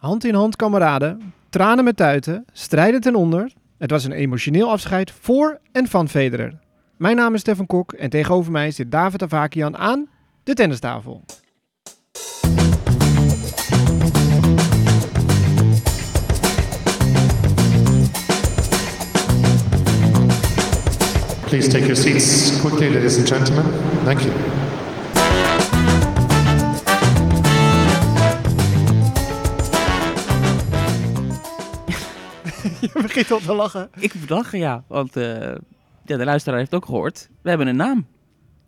Hand in hand kameraden, tranen met tuiten, strijden ten onder. Het was een emotioneel afscheid voor en van Federer. Mijn naam is Stefan Kok en tegenover mij zit David Avakian aan de tennistafel. Please take your seats quickly, ladies and gentlemen. Thank you. Je begint al te lachen. Ik moet lachen, ja. Want eh, ja, de luisteraar heeft ook gehoord. We hebben een naam.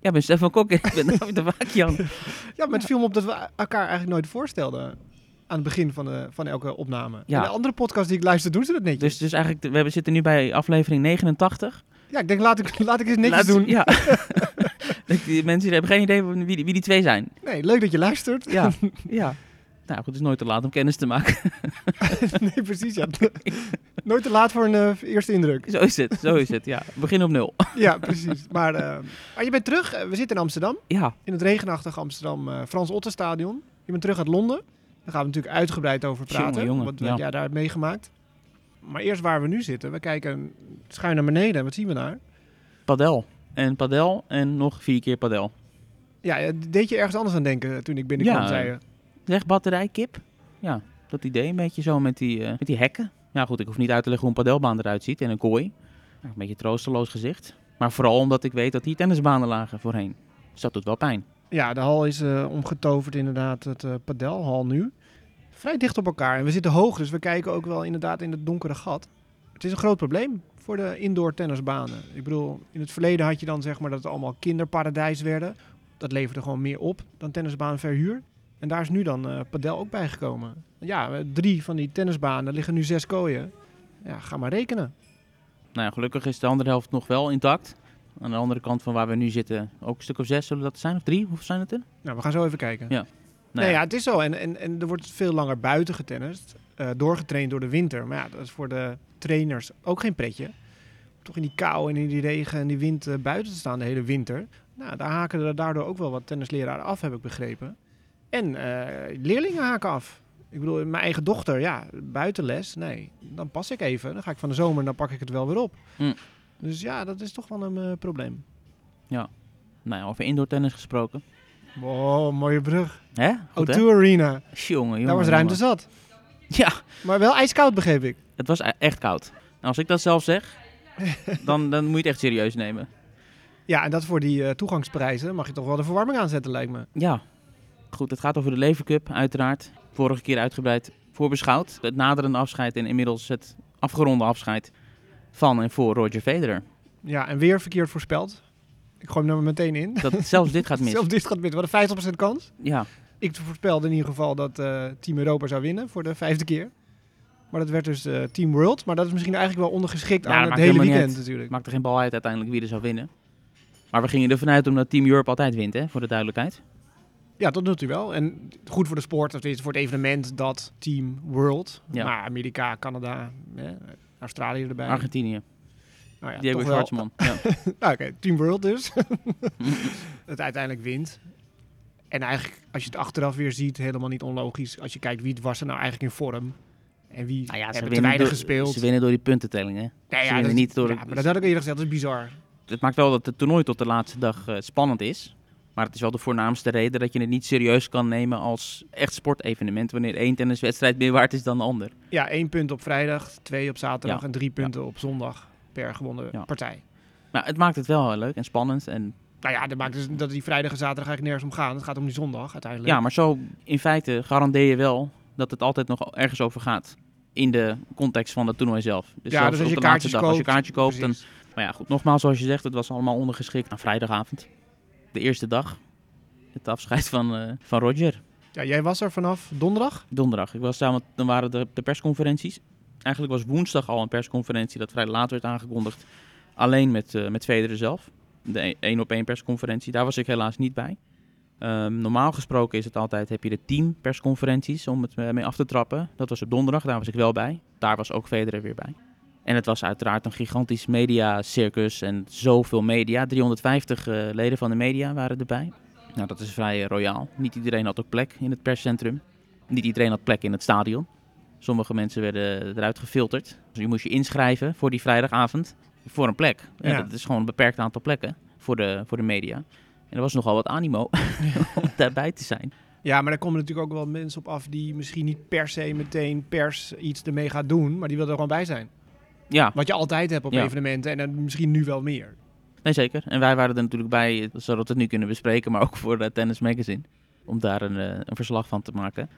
Jij bent Stefan Kok en ik ben David de Waakjan. Ja, maar het viel me op dat we elkaar eigenlijk nooit voorstelden aan het begin van, de, van elke opname. Ja. In de andere podcast die ik luister doen ze dat netjes. Dus, dus eigenlijk, we hebben- zitten nu bij aflevering 89. Ja, ik denk laat ik, laat ik eens netjes Laat- doen. Ja. die mensen die hebben geen idee wie die, wie die twee zijn. Nee, leuk dat je luistert. Ja. ja. Nou goed, het is nooit te laat om kennis te maken. nee, precies. Ja. Nooit te laat voor een eh, eerste indruk. zo is het, zo is het. Ja, begin op nul. Ja, precies. Maar, eh, maar je bent terug. Eh, We zitten in Amsterdam. Ja, In het regenachtige Amsterdam eh, Frans Ottenstadion. Je bent terug uit Londen. Daar gaan we natuurlijk uitgebreid over praten. Jongen, jongen, wat ja. jij daar hebt meegemaakt. Maar eerst waar we nu zitten. We kijken schuin naar beneden. En wat zien we daar? padel. En padel en nog vier keer padel. Ja, deed je ergens anders aan denken toen ik binnenkwam, Ja, zei je. Zeg batterij, kip. Ja, dat idee een beetje zo met die, eh, met die hekken. Ja goed, ik hoef niet uit te leggen hoe een padelbaan eruit ziet en een kooi. Een beetje troosteloos gezicht. Maar vooral omdat ik weet dat die tennisbanen lagen voorheen. Dus dat doet wel pijn. Ja, de hal is eh, omgetoverd inderdaad, het eh padelhal nu. Vrij dicht op elkaar. En we zitten hoog, dus we kijken ook wel inderdaad in het donkere gat. Het is een groot probleem voor de indoor tennisbanen. Ik bedoel, in het verleden had je dan zeg maar dat het allemaal kinderparadijs werden. Dat leverde gewoon meer op dan tennisbaanverhuur. En daar is nu dan eh padel ook bijgekomen. Ja, eh, drie van die tennisbanen, liggen nu zes kooien. Ja, ga maar rekenen. Nou ja, gelukkig is de andere helft nog wel intact. Aan de andere kant van waar we nu zitten, ook een stuk of zes zullen dat zijn, of drie? Hoeveel zijn het er? Nou, we gaan zo even kijken. Ja. Nee, ja, het is zo. En, en, en er wordt veel langer buiten getennist. eh, doorgetraind door de winter. Maar ja, dat is voor de trainers ook geen pretje. Toch in die kou en in die regen en die wind buiten te staan de hele winter. Nou, daar haken er daardoor ook wel wat tennisleraren af, heb ik begrepen. En eh, leerlingen haken af. Ik bedoel, mijn eigen dochter, ja, buitenles, nee. Dan pas ik even. Dan ga ik van de zomer en dan pak ik het wel weer op. Hm. Dus ja, dat is toch wel een eh, probleem. Nou ja, over indoor tennis gesproken. Wow, mooie brug. Hè? Goed, hè? O2 Arena. Jongen, jongen. Daar was ruimte jongen. zat. Ja, Maar wel ijskoud, begreep ik. het was e- echt koud. Nou, als ik dat zelf zeg, dan, dan moet je het echt serieus nemen. Ja, en dat voor die eh, toegangsprijzen mag je toch wel de verwarming aanzetten, lijkt me. Ja, goed. Het gaat over de Lever Cup, uiteraard. Vorige keer uitgebreid voorbeschouwd. Het naderende afscheid en inmiddels het afgeronde afscheid van en voor Roger Federer. Ja, en weer verkeerd voorspeld. Ik gooi hem er meteen in. Dat zelfs dit gaat mis. Zelfs dit gaat mis. Wat een 50% kans. Ja, Ik voorspelde in ieder geval dat eh, Team Europa zou winnen voor de vijfde keer. Maar dat werd dus eh, Team World. Maar dat is misschien eigenlijk wel ondergeschikt Ja, aan het hele weekend uit. natuurlijk. maakt er geen bal uit uiteindelijk wie er zou winnen. Maar we gingen ervan uit omdat Team Europe altijd wint, hè, voor de duidelijkheid. Ja, dat doet hij wel. En goed voor de sport, of voor het evenement, dat Team World. Ja. Maar Amerika, Canada, eh, Australië erbij. Argentinië, nou ja, wel- Schwartzman. Ja. Nou, oké, Team World dus. het uiteindelijk wint. En eigenlijk, als je het achteraf weer ziet, helemaal niet onlogisch. Als je kijkt wie was er nou eigenlijk in vorm. En wie Nou ja, ze hebben te weinig door, gespeeld. ze winnen door die puntentelling, hè. Nee, ze ja, dat, niet door ja, het- maar dat had ik eerder gezegd, dat is bizar. Het maakt wel dat het toernooi tot de laatste dag eh, spannend is. Maar het is wel de voornaamste reden dat je het niet serieus kan nemen als echt sportevenement. Wanneer één tenniswedstrijd meer waard is dan de ander. Ja, één punt op vrijdag, twee op zaterdag Ja. en drie punten op zondag per gewonnen Ja. partij. Maar het maakt het wel heel leuk en spannend. En, Nou ja, dat maakt dus dat die vrijdag en zaterdag eigenlijk nergens om gaan. Het gaat om die zondag uiteindelijk. ja, maar zo in feite garandeer je wel dat het altijd nog ergens over gaat. In de context van het toernooi zelf. Dus ja, dus als je dag. koopt. Als je kaartje koopt, dan... Maar ja, goed, nogmaals, zoals je zegt, het was allemaal ondergeschikt aan vrijdagavond. De eerste dag. Het afscheid van, eh, van Roger. Ja, jij was er vanaf donderdag? Donderdag. Ik was daar, want dan waren de, de persconferenties. Eigenlijk was woensdag al een persconferentie dat vrij laat werd aangekondigd. Alleen met, eh met Federer zelf. De één op één persconferentie. Daar was ik helaas niet bij. Ehm, normaal gesproken is het altijd, heb je de teampersconferenties om het eh, mee af te trappen. Dat was op donderdag, daar was ik wel bij. Daar was ook Federer weer bij. En het was uiteraard een gigantisch mediacircus en zoveel media. 350 eh, leden van de media waren erbij. Nou, dat is vrij eh, royaal. Niet iedereen had ook plek in het perscentrum. Niet iedereen had plek in het stadion. Sommige mensen werden eruit gefilterd. Dus je moest je inschrijven voor die vrijdagavond voor een plek. Ja, Ja. Dat is gewoon een beperkt aantal plekken voor de, voor de media. En er was nogal wat animo om daarbij te zijn. Ja, maar daar komen natuurlijk ook wel mensen op af die misschien niet per se meteen pers iets ermee gaat doen, maar die willen er gewoon bij zijn. Ja, Wat je altijd hebt op Ja. evenementen en dan misschien nu wel meer. nee zeker. En wij waren er natuurlijk bij, zodat we het nu kunnen bespreken, maar ook voor de Tennis Magazine. Om daar een, eh, een verslag van te maken.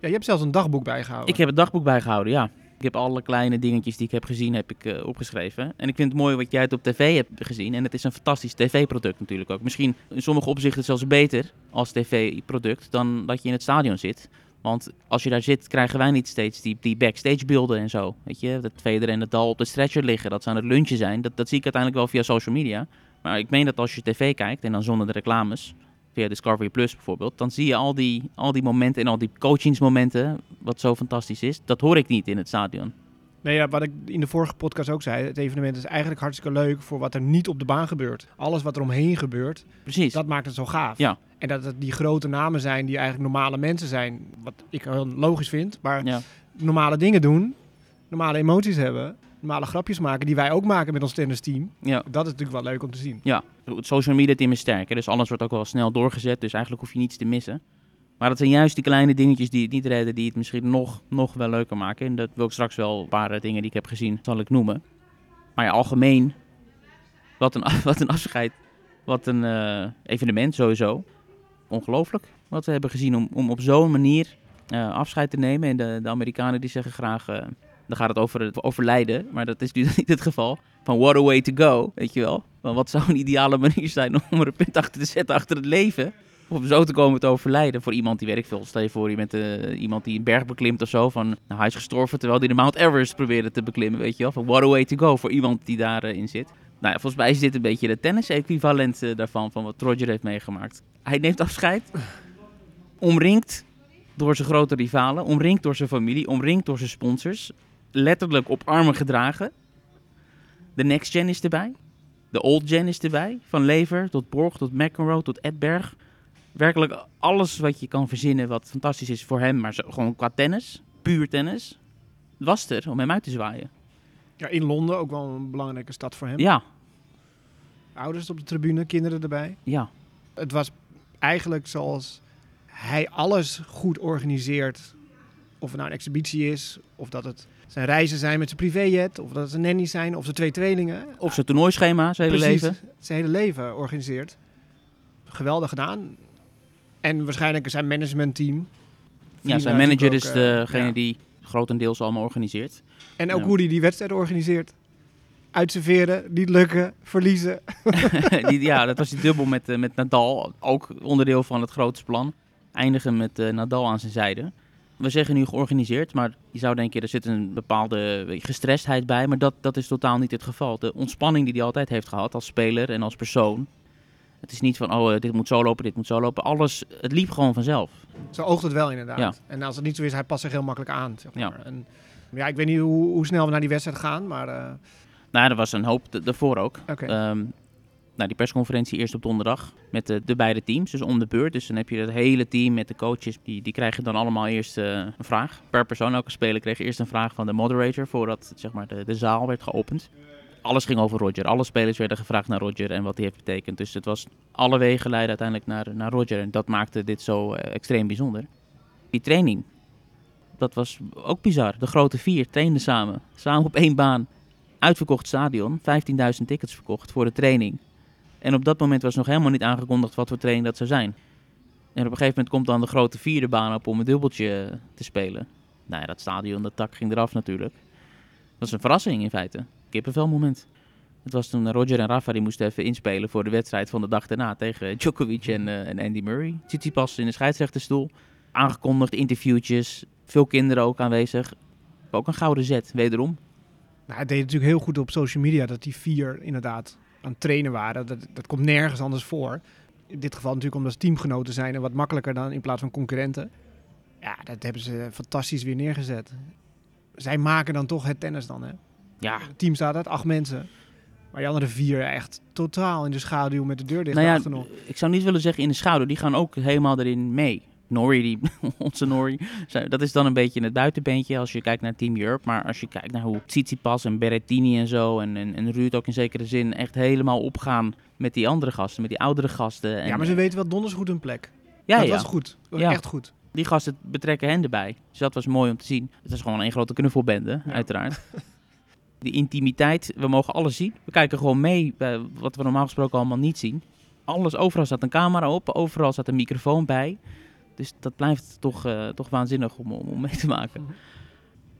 Ja, je hebt zelfs een dagboek bijgehouden. Ik heb het dagboek bijgehouden, ja. Ik heb alle kleine dingetjes die ik heb gezien, heb ik eh, opgeschreven. En ik vind het mooi wat jij het op tv hebt gezien. En het is een fantastisch tv-product natuurlijk ook. Misschien in sommige opzichten zelfs beter als tv-product dan dat je in het stadion zit. Want als je daar zit, krijgen wij niet steeds die, die backstage beelden en zo. Weet je, dat Federer en Nadal op de stretcher liggen, dat ze aan het lunchen zijn. Dat, dat zie ik uiteindelijk wel via social media. Maar ik meen dat als je tv kijkt, en dan zonder de reclames, via Discovery Plus bijvoorbeeld, dan zie je al die, al die momenten en al die coachingsmomenten, wat zo fantastisch is. Dat hoor ik niet in het stadion. Nee, ja, wat ik in de vorige podcast ook zei, het evenement is eigenlijk hartstikke leuk voor wat er niet op de baan gebeurt. Alles wat er omheen gebeurt, Precies. dat maakt het zo gaaf. Ja. En dat het die grote namen zijn die eigenlijk normale mensen zijn, wat ik heel logisch vind, maar Ja. normale dingen doen, normale emoties hebben, normale grapjes maken, die wij ook maken met ons tennisteam. Ja. Dat is natuurlijk wel leuk om te zien. ja, het social media team is sterk. hè, Dus alles wordt ook wel snel doorgezet. Dus eigenlijk hoef je niets te missen. Maar dat zijn juist die kleine dingetjes die het niet redden, die het misschien nog, nog wel leuker maken. En dat wil ik straks wel een paar eh, dingen die ik heb gezien, zal ik noemen. Maar ja, algemeen, wat een, wat een afscheid. Wat een eh, evenement sowieso. Ongelooflijk wat we hebben gezien om, om op zo'n manier eh, afscheid te nemen. En de, de Amerikanen die zeggen graag, eh, dan gaat het over het overlijden. Maar dat is nu niet het geval. Van what a way to go, weet je wel. Van wat zou een ideale manier zijn om er een punt achter te zetten achter het leven. Om zo te komen te overlijden voor iemand die werkt veel. Stel je voor, je bent eh, iemand die een berg beklimt of zo. Van, nou, hij is gestorven terwijl hij de Mount Everest probeerde te beklimmen, weet je wel. Van what a way to go voor iemand die daarin in zit. Nou ja, volgens mij is dit een beetje de tennis-equivalent eh, daarvan, van wat Roger heeft meegemaakt. Hij neemt afscheid, omringd door zijn grote rivalen, omringd door zijn familie, omringd door zijn sponsors. Letterlijk op armen gedragen. De next gen is erbij. De old gen is erbij. Van Lever tot Borg tot McEnroe tot Edberg. Werkelijk alles wat je kan verzinnen wat fantastisch is voor hem. Maar zo, gewoon qua tennis, puur tennis, was er om hem uit te zwaaien. Ja, in Londen ook wel een belangrijke stad voor hem. Ja, Ouders op de tribune, kinderen erbij. ja, Het was eigenlijk zoals hij alles goed organiseert. Of het nou een exhibitie is, of dat het zijn reizen zijn met zijn privéjet, of dat het zijn nannies zijn, of zijn twee tweelingen. Of zijn toernooischema, zijn hele Precies, leven. Zijn hele leven organiseert. Geweldig gedaan. En waarschijnlijk zijn managementteam. Ja, zijn manager is ook, eh, degene ja. die grotendeels allemaal organiseert. En ook Ja. hoe hij die wedstrijd organiseert. Uitserveren, niet lukken, verliezen. die, ja, dat was die dubbel met, eh, met Nadal. Ook onderdeel van het grootste plan. Eindigen met eh, Nadal aan zijn zijde. We zeggen nu georganiseerd, maar je zou denken, er zit een bepaalde je, gestrestheid bij. Maar dat, dat is totaal niet het geval. De ontspanning die hij altijd heeft gehad als speler en als persoon. Het is niet van, oh, eh, dit moet zo lopen, dit moet zo lopen. Alles, het liep gewoon vanzelf. Zo oogt het wel inderdaad. Ja. En als het niet zo is, hij past zich heel makkelijk aan. Zeg Ja. maar. En, ja, ik weet niet hoe, hoe snel we naar die wedstrijd gaan, maar eh, Nou, er was een hoop daarvoor ook. oké. Ehm, nou, die persconferentie eerst op donderdag met de, de beide teams, dus om de beurt. Dus dan heb je het hele team met de coaches, die, die krijgen dan allemaal eerst eh, een vraag. Per persoon, elke speler kreeg eerst een vraag van de moderator voordat zeg maar, de, de zaal werd geopend. Alles ging over Roger. Alle spelers werden gevraagd naar Roger en wat hij heeft betekend. Dus het was alle wegen leiden uiteindelijk naar, naar Roger. En dat maakte dit zo eh, extreem bijzonder. Die training, dat was ook bizar. De grote vier trainden samen. Samen op één baan. Uitverkocht stadion. 15.000 tickets verkocht voor de training. En op dat moment was nog helemaal niet aangekondigd wat voor training dat zou zijn. En op een gegeven moment komt dan de grote vierde baan op om een dubbeltje eh, te spelen. Nou ja, dat stadion, dat dak ging eraf natuurlijk. Dat was een verrassing in feite. Kippenvel moment. Het was toen Roger en Rafa die moesten even inspelen voor de wedstrijd van de dag daarna tegen Djokovic en, eh, en Andy Murray. Tsitsipas in de scheidsrechterstoel. Aangekondigd, interviewtjes, veel kinderen ook aanwezig. Ook een gouden zet, wederom. Nou, het deed natuurlijk heel goed op social media dat die vier inderdaad aan het trainen waren. Dat, dat komt nergens anders voor. In dit geval natuurlijk omdat ze teamgenoten zijn en wat makkelijker dan in plaats van concurrenten. Ja, dat hebben ze fantastisch weer neergezet. Zij maken dan toch het tennis dan, hè? Ja, Het team staat uit acht mensen. Maar die andere vier echt totaal in de schaduw met de deur dicht nou ja, achter nog. ik zou niet willen zeggen in de schouder. Die gaan ook helemaal erin mee. Norrie, die, onze Norrie, dat is dan een beetje het buitenbeentje als je kijkt naar Team Europe. Maar als je kijkt naar hoe Tsitsipas en Berrettini en zo en, en, en Ruud ook in zekere zin echt helemaal opgaan met die andere gasten, met die oudere gasten. En, ja, maar ze weten wel donders goed hun plek. ja, dat ja. was goed. Dat was Ja. echt goed. die gasten betrekken hen erbij. Dus dat was mooi om te zien. Het is gewoon een grote knuffelbende, Ja. uiteraard. Die intimiteit, we mogen alles zien. We kijken gewoon mee bij wat we normaal gesproken allemaal niet zien. Alles, overal staat een camera op, overal staat een microfoon bij. Dus dat blijft toch, eh, toch waanzinnig om, om mee te maken.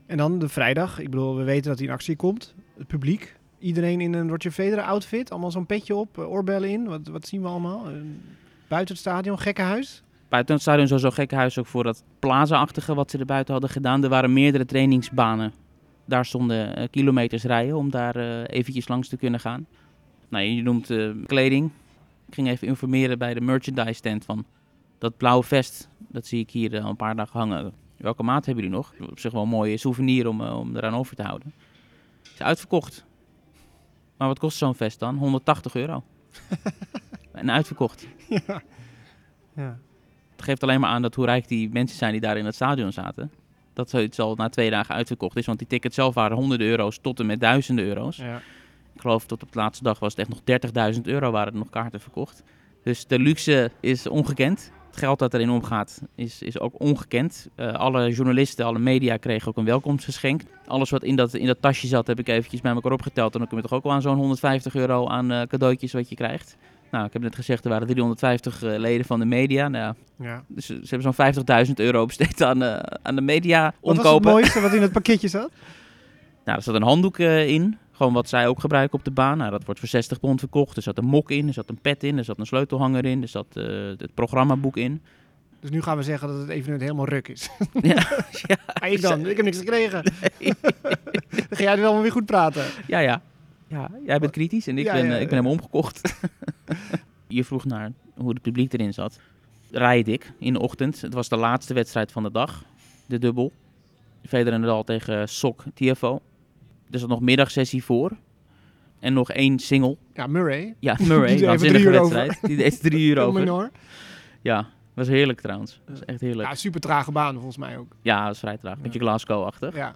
En dan de vrijdag. Ik bedoel, we weten dat hij in actie komt. Het publiek. Iedereen in een Roger Federer outfit. Allemaal zo'n petje op, eh, oorbellen in. Wat, wat zien we allemaal? Eh, Buiten het stadion, gekkenhuis. Buiten het stadion sowieso gekke huis ook voor dat plaza-achtige wat ze er buiten hadden gedaan. Er waren meerdere trainingsbanen. Daar stonden kilometers rijden om daar eventjes langs te kunnen gaan. Nou, je noemt kleding. Ik ging even informeren bij de merchandise stand van dat blauwe vest. Dat zie ik hier eh, al een paar dagen hangen. Welke maat hebben jullie nog? Op zich wel een mooie souvenir om, eh, om eraan over te houden. Is uitverkocht. Maar wat kost zo'n vest dan? 180 euro. en uitverkocht. ja. ja. Het geeft alleen maar aan dat hoe rijk die mensen zijn die daar in het stadion zaten. Dat zoiets al na twee dagen uitverkocht is. Want die tickets zelf waren honderden euro's tot en met duizenden euro's. ja. Ik geloof tot op de laatste dag was het echt nog 30.000 euro waren er nog kaarten verkocht. Dus de luxe is ongekend. Het geld dat erin omgaat is, is ook ongekend. Eh, alle journalisten, alle media kregen ook een welkomstgeschenk. Alles wat in dat, in dat tasje zat heb ik eventjes bij elkaar opgeteld. En dan kom je toch ook wel aan zo'n 150 euro aan eh, cadeautjes wat je krijgt. Nou, ik heb net gezegd, er waren 350 eh, leden van de media. Nou, ja. dus ze hebben zo'n 50.000 euro besteed aan, aan de media Wat was het omkopen. mooiste wat in het pakketje zat? Nou, er zat een handdoek in. Gewoon wat zij ook gebruiken op de baan. Nou, dat wordt voor 60 pond verkocht. Er zat een mok in, er zat een pet in, er zat een sleutelhanger in, er zat eh, het programmaboek in. Dus nu gaan we zeggen dat het evenement helemaal ruk is. ja, ja, Maar ik dan? Ik heb niks gekregen. dan ga jij er wel weer goed praten. ja, ja. Ja, jij bent kritisch en ik, Ja, ben, ja, eh, ik ben helemaal omgekocht. je vroeg naar hoe het publiek erin zat. Rijd ik in de ochtend. Het was de laatste wedstrijd van de dag. De dubbel. Federer en Nadal tegen Sok TFO. Er zat nog middagsessie voor. En nog één single. Ja, Murray. Ja, Murray, Die waanzinnige drie uur over. wedstrijd. Die deed drie uur over. minor. Ja, was heerlijk trouwens. was echt heerlijk. Ja, super trage baan volgens mij ook. Ja, dat is vrij traag. Beetje Glasgow-achtig. Ja.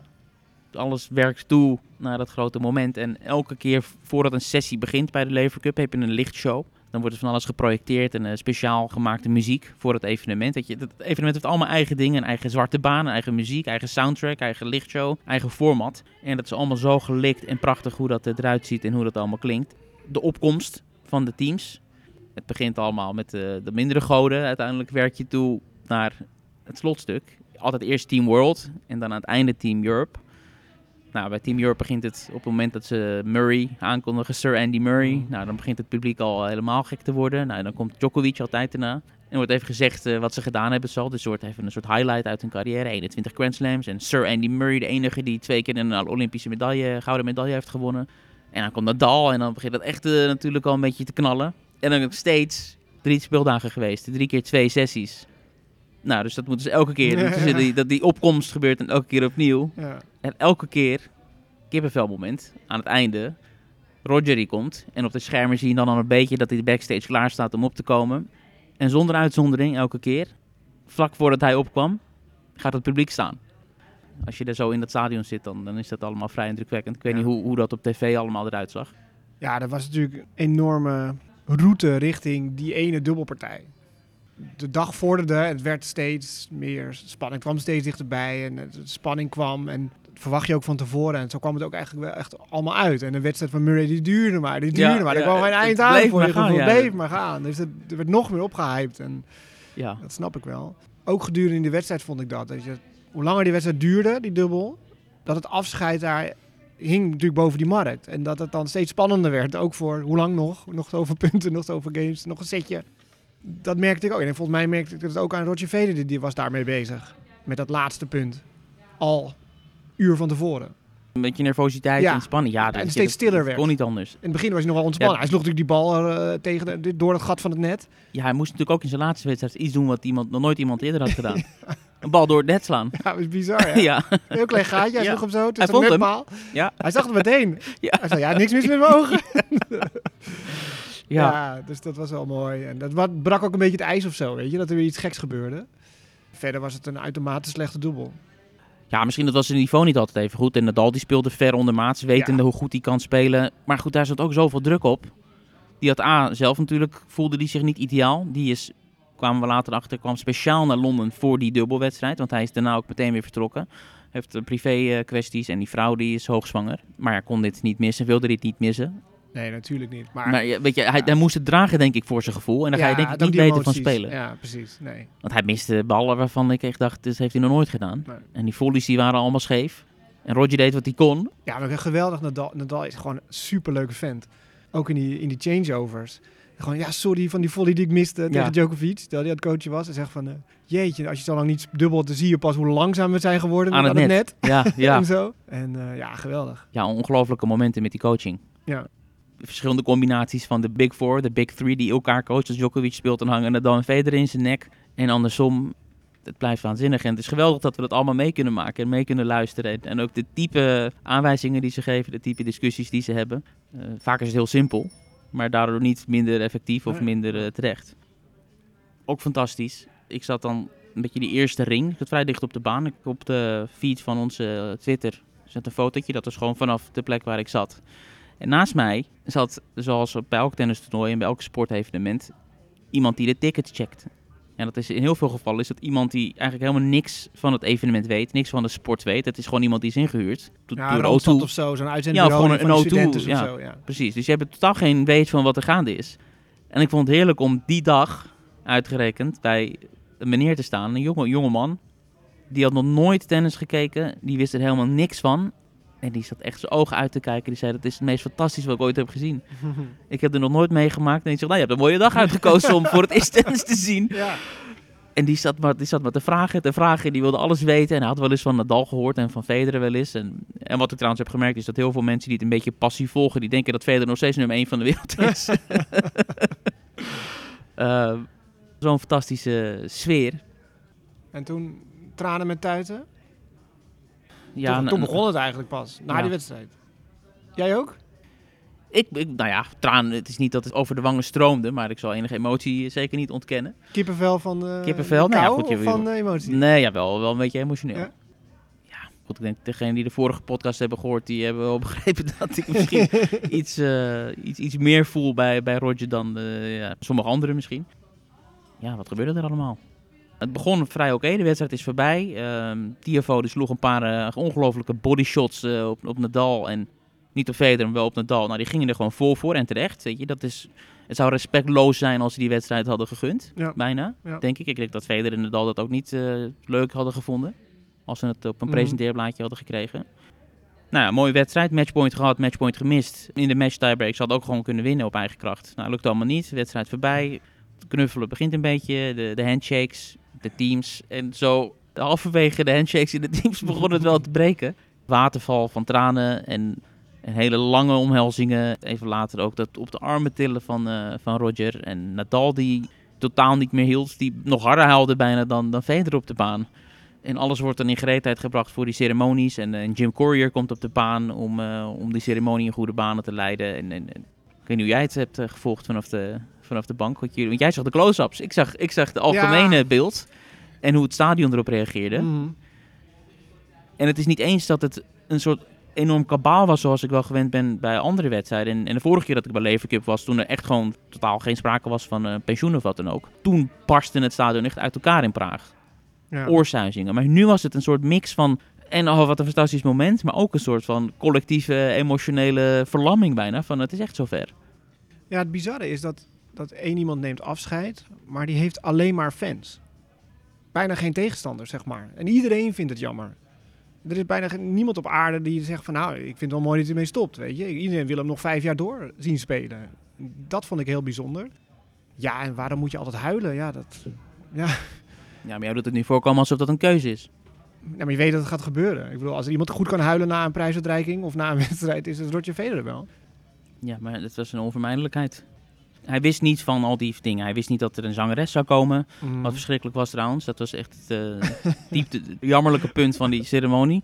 Alles werkt toe naar dat grote moment. En elke keer voordat een sessie begint bij de Lever Cup heb je een lichtshow. Dan wordt er van alles geprojecteerd en eh, speciaal gemaakte muziek voor het evenement. Dat je, het evenement heeft allemaal eigen dingen. Een eigen zwarte baan, eigen muziek, eigen soundtrack, eigen lichtshow, eigen format. En dat is allemaal zo gelikt en prachtig hoe dat eruit ziet en hoe dat allemaal klinkt. De opkomst van de teams. Het begint allemaal met de, de mindere goden. Uiteindelijk werk je toe naar het slotstuk. Altijd eerst Team World en dan aan het einde Team Europe. Nou, bij Team Europe begint het op het moment dat ze Murray aankondigen, Sir Andy Murray. Nou, dan begint het publiek al helemaal gek te worden. Nou, dan komt Djokovic altijd daarna. En wordt even gezegd eh, wat ze gedaan hebben. Zo. Dus wordt even een soort highlight uit hun carrière. 21 Grand Slams. En Sir Andy Murray, de enige die twee keer een Olympische medaille, gouden medaille heeft gewonnen. En dan komt Nadal en dan begint het echt eh, natuurlijk al een beetje te knallen. En dan steeds drie speeldagen geweest. Drie keer twee sessies. Nou, dus dat moeten ze elke keer. Ja, ja. die, dat die opkomst gebeurt en elke keer opnieuw. Ja. En elke keer, kippenvelmoment, aan het einde, Roger die komt. En op de schermen zie je dan al een beetje dat hij backstage klaar staat om op te komen. En zonder uitzondering, elke keer, vlak voordat hij opkwam, gaat het publiek staan. Als je er zo in dat stadion zit, dan, dan is dat allemaal vrij indrukwekkend. Ik weet Ja. niet hoe, hoe dat op tv allemaal eruit zag. ja, dat was natuurlijk een enorme route richting die ene dubbelpartij. De dag vorderde, het werd steeds meer spanning, kwam steeds dichterbij en de spanning kwam en dat verwacht je ook van tevoren. En zo kwam het ook eigenlijk wel echt allemaal uit. En de wedstrijd van Murray die duurde maar, die duurde Ja, maar. Er kwam geen eind aan voor je gevoel. ja. Bleef maar gaan. Dus het, er werd nog meer opgehyped en Ja, dat snap ik wel. Ook gedurende de wedstrijd vond ik dat. dat je, hoe langer die wedstrijd duurde, die dubbel, dat het afscheid daar hing natuurlijk boven die markt. En dat het dan steeds spannender werd. Ook voor hoe lang nog? Nog zoveel punten, nog zoveel games, nog een setje. Dat merkte ik ook. En volgens mij merkte ik het ook aan Roger Federer. Die was daarmee bezig. Met dat laatste punt. Al uur van tevoren. een beetje nervositeit Ja. en spanning. Ja, dat- En dat- steeds stiller dat werd. kon niet anders. In het begin was hij nogal ontspannen. Ja. Hij sloeg natuurlijk die bal eh, tegen de- door het gat van het net. Ja, hij moest natuurlijk ook in zijn laatste wedstrijd iets doen wat iemand, nog nooit iemand eerder had gedaan. Een bal door het net slaan. Ja, dat is bizar. Hè? Ja, heel klein gaatje. Hij Ja. sloeg hem zo Hij vond hem. ja, Hij zag het meteen. Ja. Hij zei, ja, niks mis met mijn ogen. Ja. Ja. dus dat was wel mooi. En dat wat, brak ook een beetje het ijs of zo, weet je. Dat er weer iets geks gebeurde. Verder was het een uitermate slechte dubbel. Ja, misschien dat was zijn niveau niet altijd even goed. En Nadal die speelde ver ondermaats, wetende Ja. hoe goed hij kan spelen. Maar goed, daar zat ook zoveel druk op. Die had A, zelf natuurlijk, voelde die zich niet ideaal. Die is, kwamen we later achter, kwam speciaal naar Londen voor die dubbelwedstrijd. Want hij is daarna ook meteen weer vertrokken. Heeft eh, privé eh, kwesties en die vrouw die is hoogzwanger. Maar hij kon dit niet missen, wilde dit niet missen. Nee, natuurlijk niet. Maar, Maar weet je, hij, Ja. hij moest het dragen denk ik voor zijn gevoel. En daar ga je denk ik niet beter van spelen. Ja, precies. Nee. Want hij miste ballen waarvan ik echt dacht, dit heeft hij nog nooit gedaan. Nee. En die volleys die waren allemaal scheef. En Roger deed wat hij kon. Ja, maar geweldig. Nadal, Nadal is gewoon een superleuke vent. Ook in die, in die changeovers. Gewoon, ja, sorry van die volley die ik miste Ja. tegen Djokovic. Terwijl hij het coachje was. En zegt van, eh, jeetje, als je zo lang niet dubbelt, dan zie je pas hoe langzaam we zijn geworden Aan het net. Ja, ja. en zo. En eh, ja, geweldig. ja, ongelofelijke momenten met die coaching. Ja. Verschillende combinaties van de Big Four, de Big Three die elkaar coachen. Dus Djokovic speelt dan hangen Nadal en Federer in zijn nek. En andersom, het blijft waanzinnig. En het is geweldig dat we dat allemaal mee kunnen maken en mee kunnen luisteren. En, ook de type aanwijzingen die ze geven, de type discussies die ze hebben. Eh, vaak is het heel simpel, maar daardoor niet minder effectief of minder eh, terecht. Ook fantastisch. Ik zat dan een beetje die eerste ring. Ik zat vrij dicht op de baan. Ik, op de feed van onze eh, Twitter zet een fotootje. Dat was gewoon vanaf de plek waar ik zat. En naast mij zat, zoals bij elk tennistoernooi en bij elk sportevenement, iemand die de tickets checkt. En dat is in heel veel gevallen is dat iemand die eigenlijk helemaal niks van het evenement weet, niks van de sport weet. Het is gewoon iemand die is ingehuurd Ja, door Randstad O2. of zo, zo'n Ja, uitzendbureau of gewoon een de O2, studenten of ja. zo. Ja. Precies, dus je hebt totaal geen weet van wat er gaande is. En ik vond het heerlijk om die dag, uitgerekend, bij een meneer te staan, een jonge, jonge man. Die had nog nooit tennis gekeken, die wist er helemaal niks van. En die zat echt zijn ogen uit te kijken. Die zei, dat is het meest fantastische wat ik ooit heb gezien. Ik heb er nog nooit meegemaakt. En ik zeg, nou, je hebt een mooie dag uitgekozen om voor het eerst tennis te zien. ja. En die zat, maar, die zat maar te vragen, te vragen. Die wilde alles weten. En hij had wel eens van Nadal gehoord en van Federer wel eens. En, en wat ik trouwens heb gemerkt is dat heel veel mensen die het een beetje passief volgen... die denken dat Federer nog steeds nummer 1 van de wereld is. Eh, Zo'n fantastische sfeer. En toen tranen met tuiten. Ja, toen, nou, toen begon het eigenlijk pas, na Ja. die wedstrijd. Jij ook? Ik, ik, nou ja, tranen. Het is niet dat het over de wangen stroomde... maar ik zal enige emotie zeker niet ontkennen. Kippenvel van de Kippenvel? de Nou ja, goed, je van de emotie? Nee, ja, wel, wel een beetje emotioneel. Ja? Ja? goed, ik denk degenen die de vorige podcast hebben gehoord, die hebben wel begrepen dat ik misschien iets, eh, iets, iets meer voel bij, bij Roger dan ja, sommige anderen misschien. Ja, wat gebeurde er allemaal? Het begon vrij oké, de wedstrijd is voorbij. Ehm Tiafoe die sloeg een paar eh, ongelofelijke bodyshots eh op, op Nadal en niet op Federer, maar wel op Nadal. Nou, die gingen er gewoon vol voor en terecht, weet je. Dat is, het zou respectloos zijn als ze die wedstrijd hadden gegund, Ja. bijna, Ja. denk ik. Ik denk dat Federer en Nadal dat ook niet eh, leuk hadden gevonden, als ze het op een Mhm. presenteerblaadje hadden gekregen. Nou ja, mooie wedstrijd. Matchpoint gehad, matchpoint gemist. In de match tiebreak ze hadden ook gewoon kunnen winnen op eigen kracht. Nou, lukt allemaal niet. Wedstrijd voorbij. Het knuffelen begint een beetje. De, de handshakes, de teams. En zo halverwege de handshakes in de teams begon het wel te breken. Waterval van tranen en, hele lange omhelzingen. Even later ook dat op de armen tillen van, eh, van Roger. En Nadal die totaal niet meer hield. Die nog harder huilde bijna dan, dan Federer op de baan. En alles wordt dan in gereedheid gebracht voor die ceremonies. En, eh, en Jim Courier komt op de baan om, eh, om die ceremonie in goede banen te leiden. En, en, en ik weet niet hoe jij het hebt eh, gevolgd vanaf de, vanaf de bank. Want, jullie, want jij zag de close-ups. Ik zag, ik zag de algemene beeld. En hoe het stadion erop reageerde. Mhm. En het is niet eens dat het een soort enorm kabaal was zoals ik wel gewend ben bij andere wedstrijden. En, en de vorige keer dat ik bij Leverkup was, toen er echt gewoon totaal geen sprake was van eh, pensioen of wat dan ook. Toen barstte het stadion echt uit elkaar in Praag Ja. oorsuizingen. Maar nu was het een soort mix van. En oh, wat een fantastisch moment. Maar ook een soort van collectieve emotionele verlamming bijna. Van het is echt zover. Ja, het bizarre is dat, dat één iemand neemt afscheid, maar die heeft alleen maar fans. Bijna geen tegenstanders, zeg maar. En iedereen vindt het jammer. Er is bijna niemand op aarde die zegt van nou, ik vind het wel mooi dat hij ermee stopt, weet je. Iedereen wil hem nog vijf jaar door zien spelen. Dat vond ik heel bijzonder. Ja, en waarom moet je altijd huilen? Ja, dat... Ja, Ja, maar jij doet het nu voorkomen alsof dat een keuze is. ja, maar je weet dat het gaat gebeuren. Ik bedoel, als er iemand goed kan huilen na een prijsuitreiking of na een wedstrijd, is het Roger Federer wel. Ja, maar het was een onvermijdelijkheid. Hij wist niet van al die dingen. Hij wist niet dat er een zangeres zou komen. Mhm. Wat verschrikkelijk was trouwens. Dat was echt het diepte, het jammerlijke punt van die ceremonie.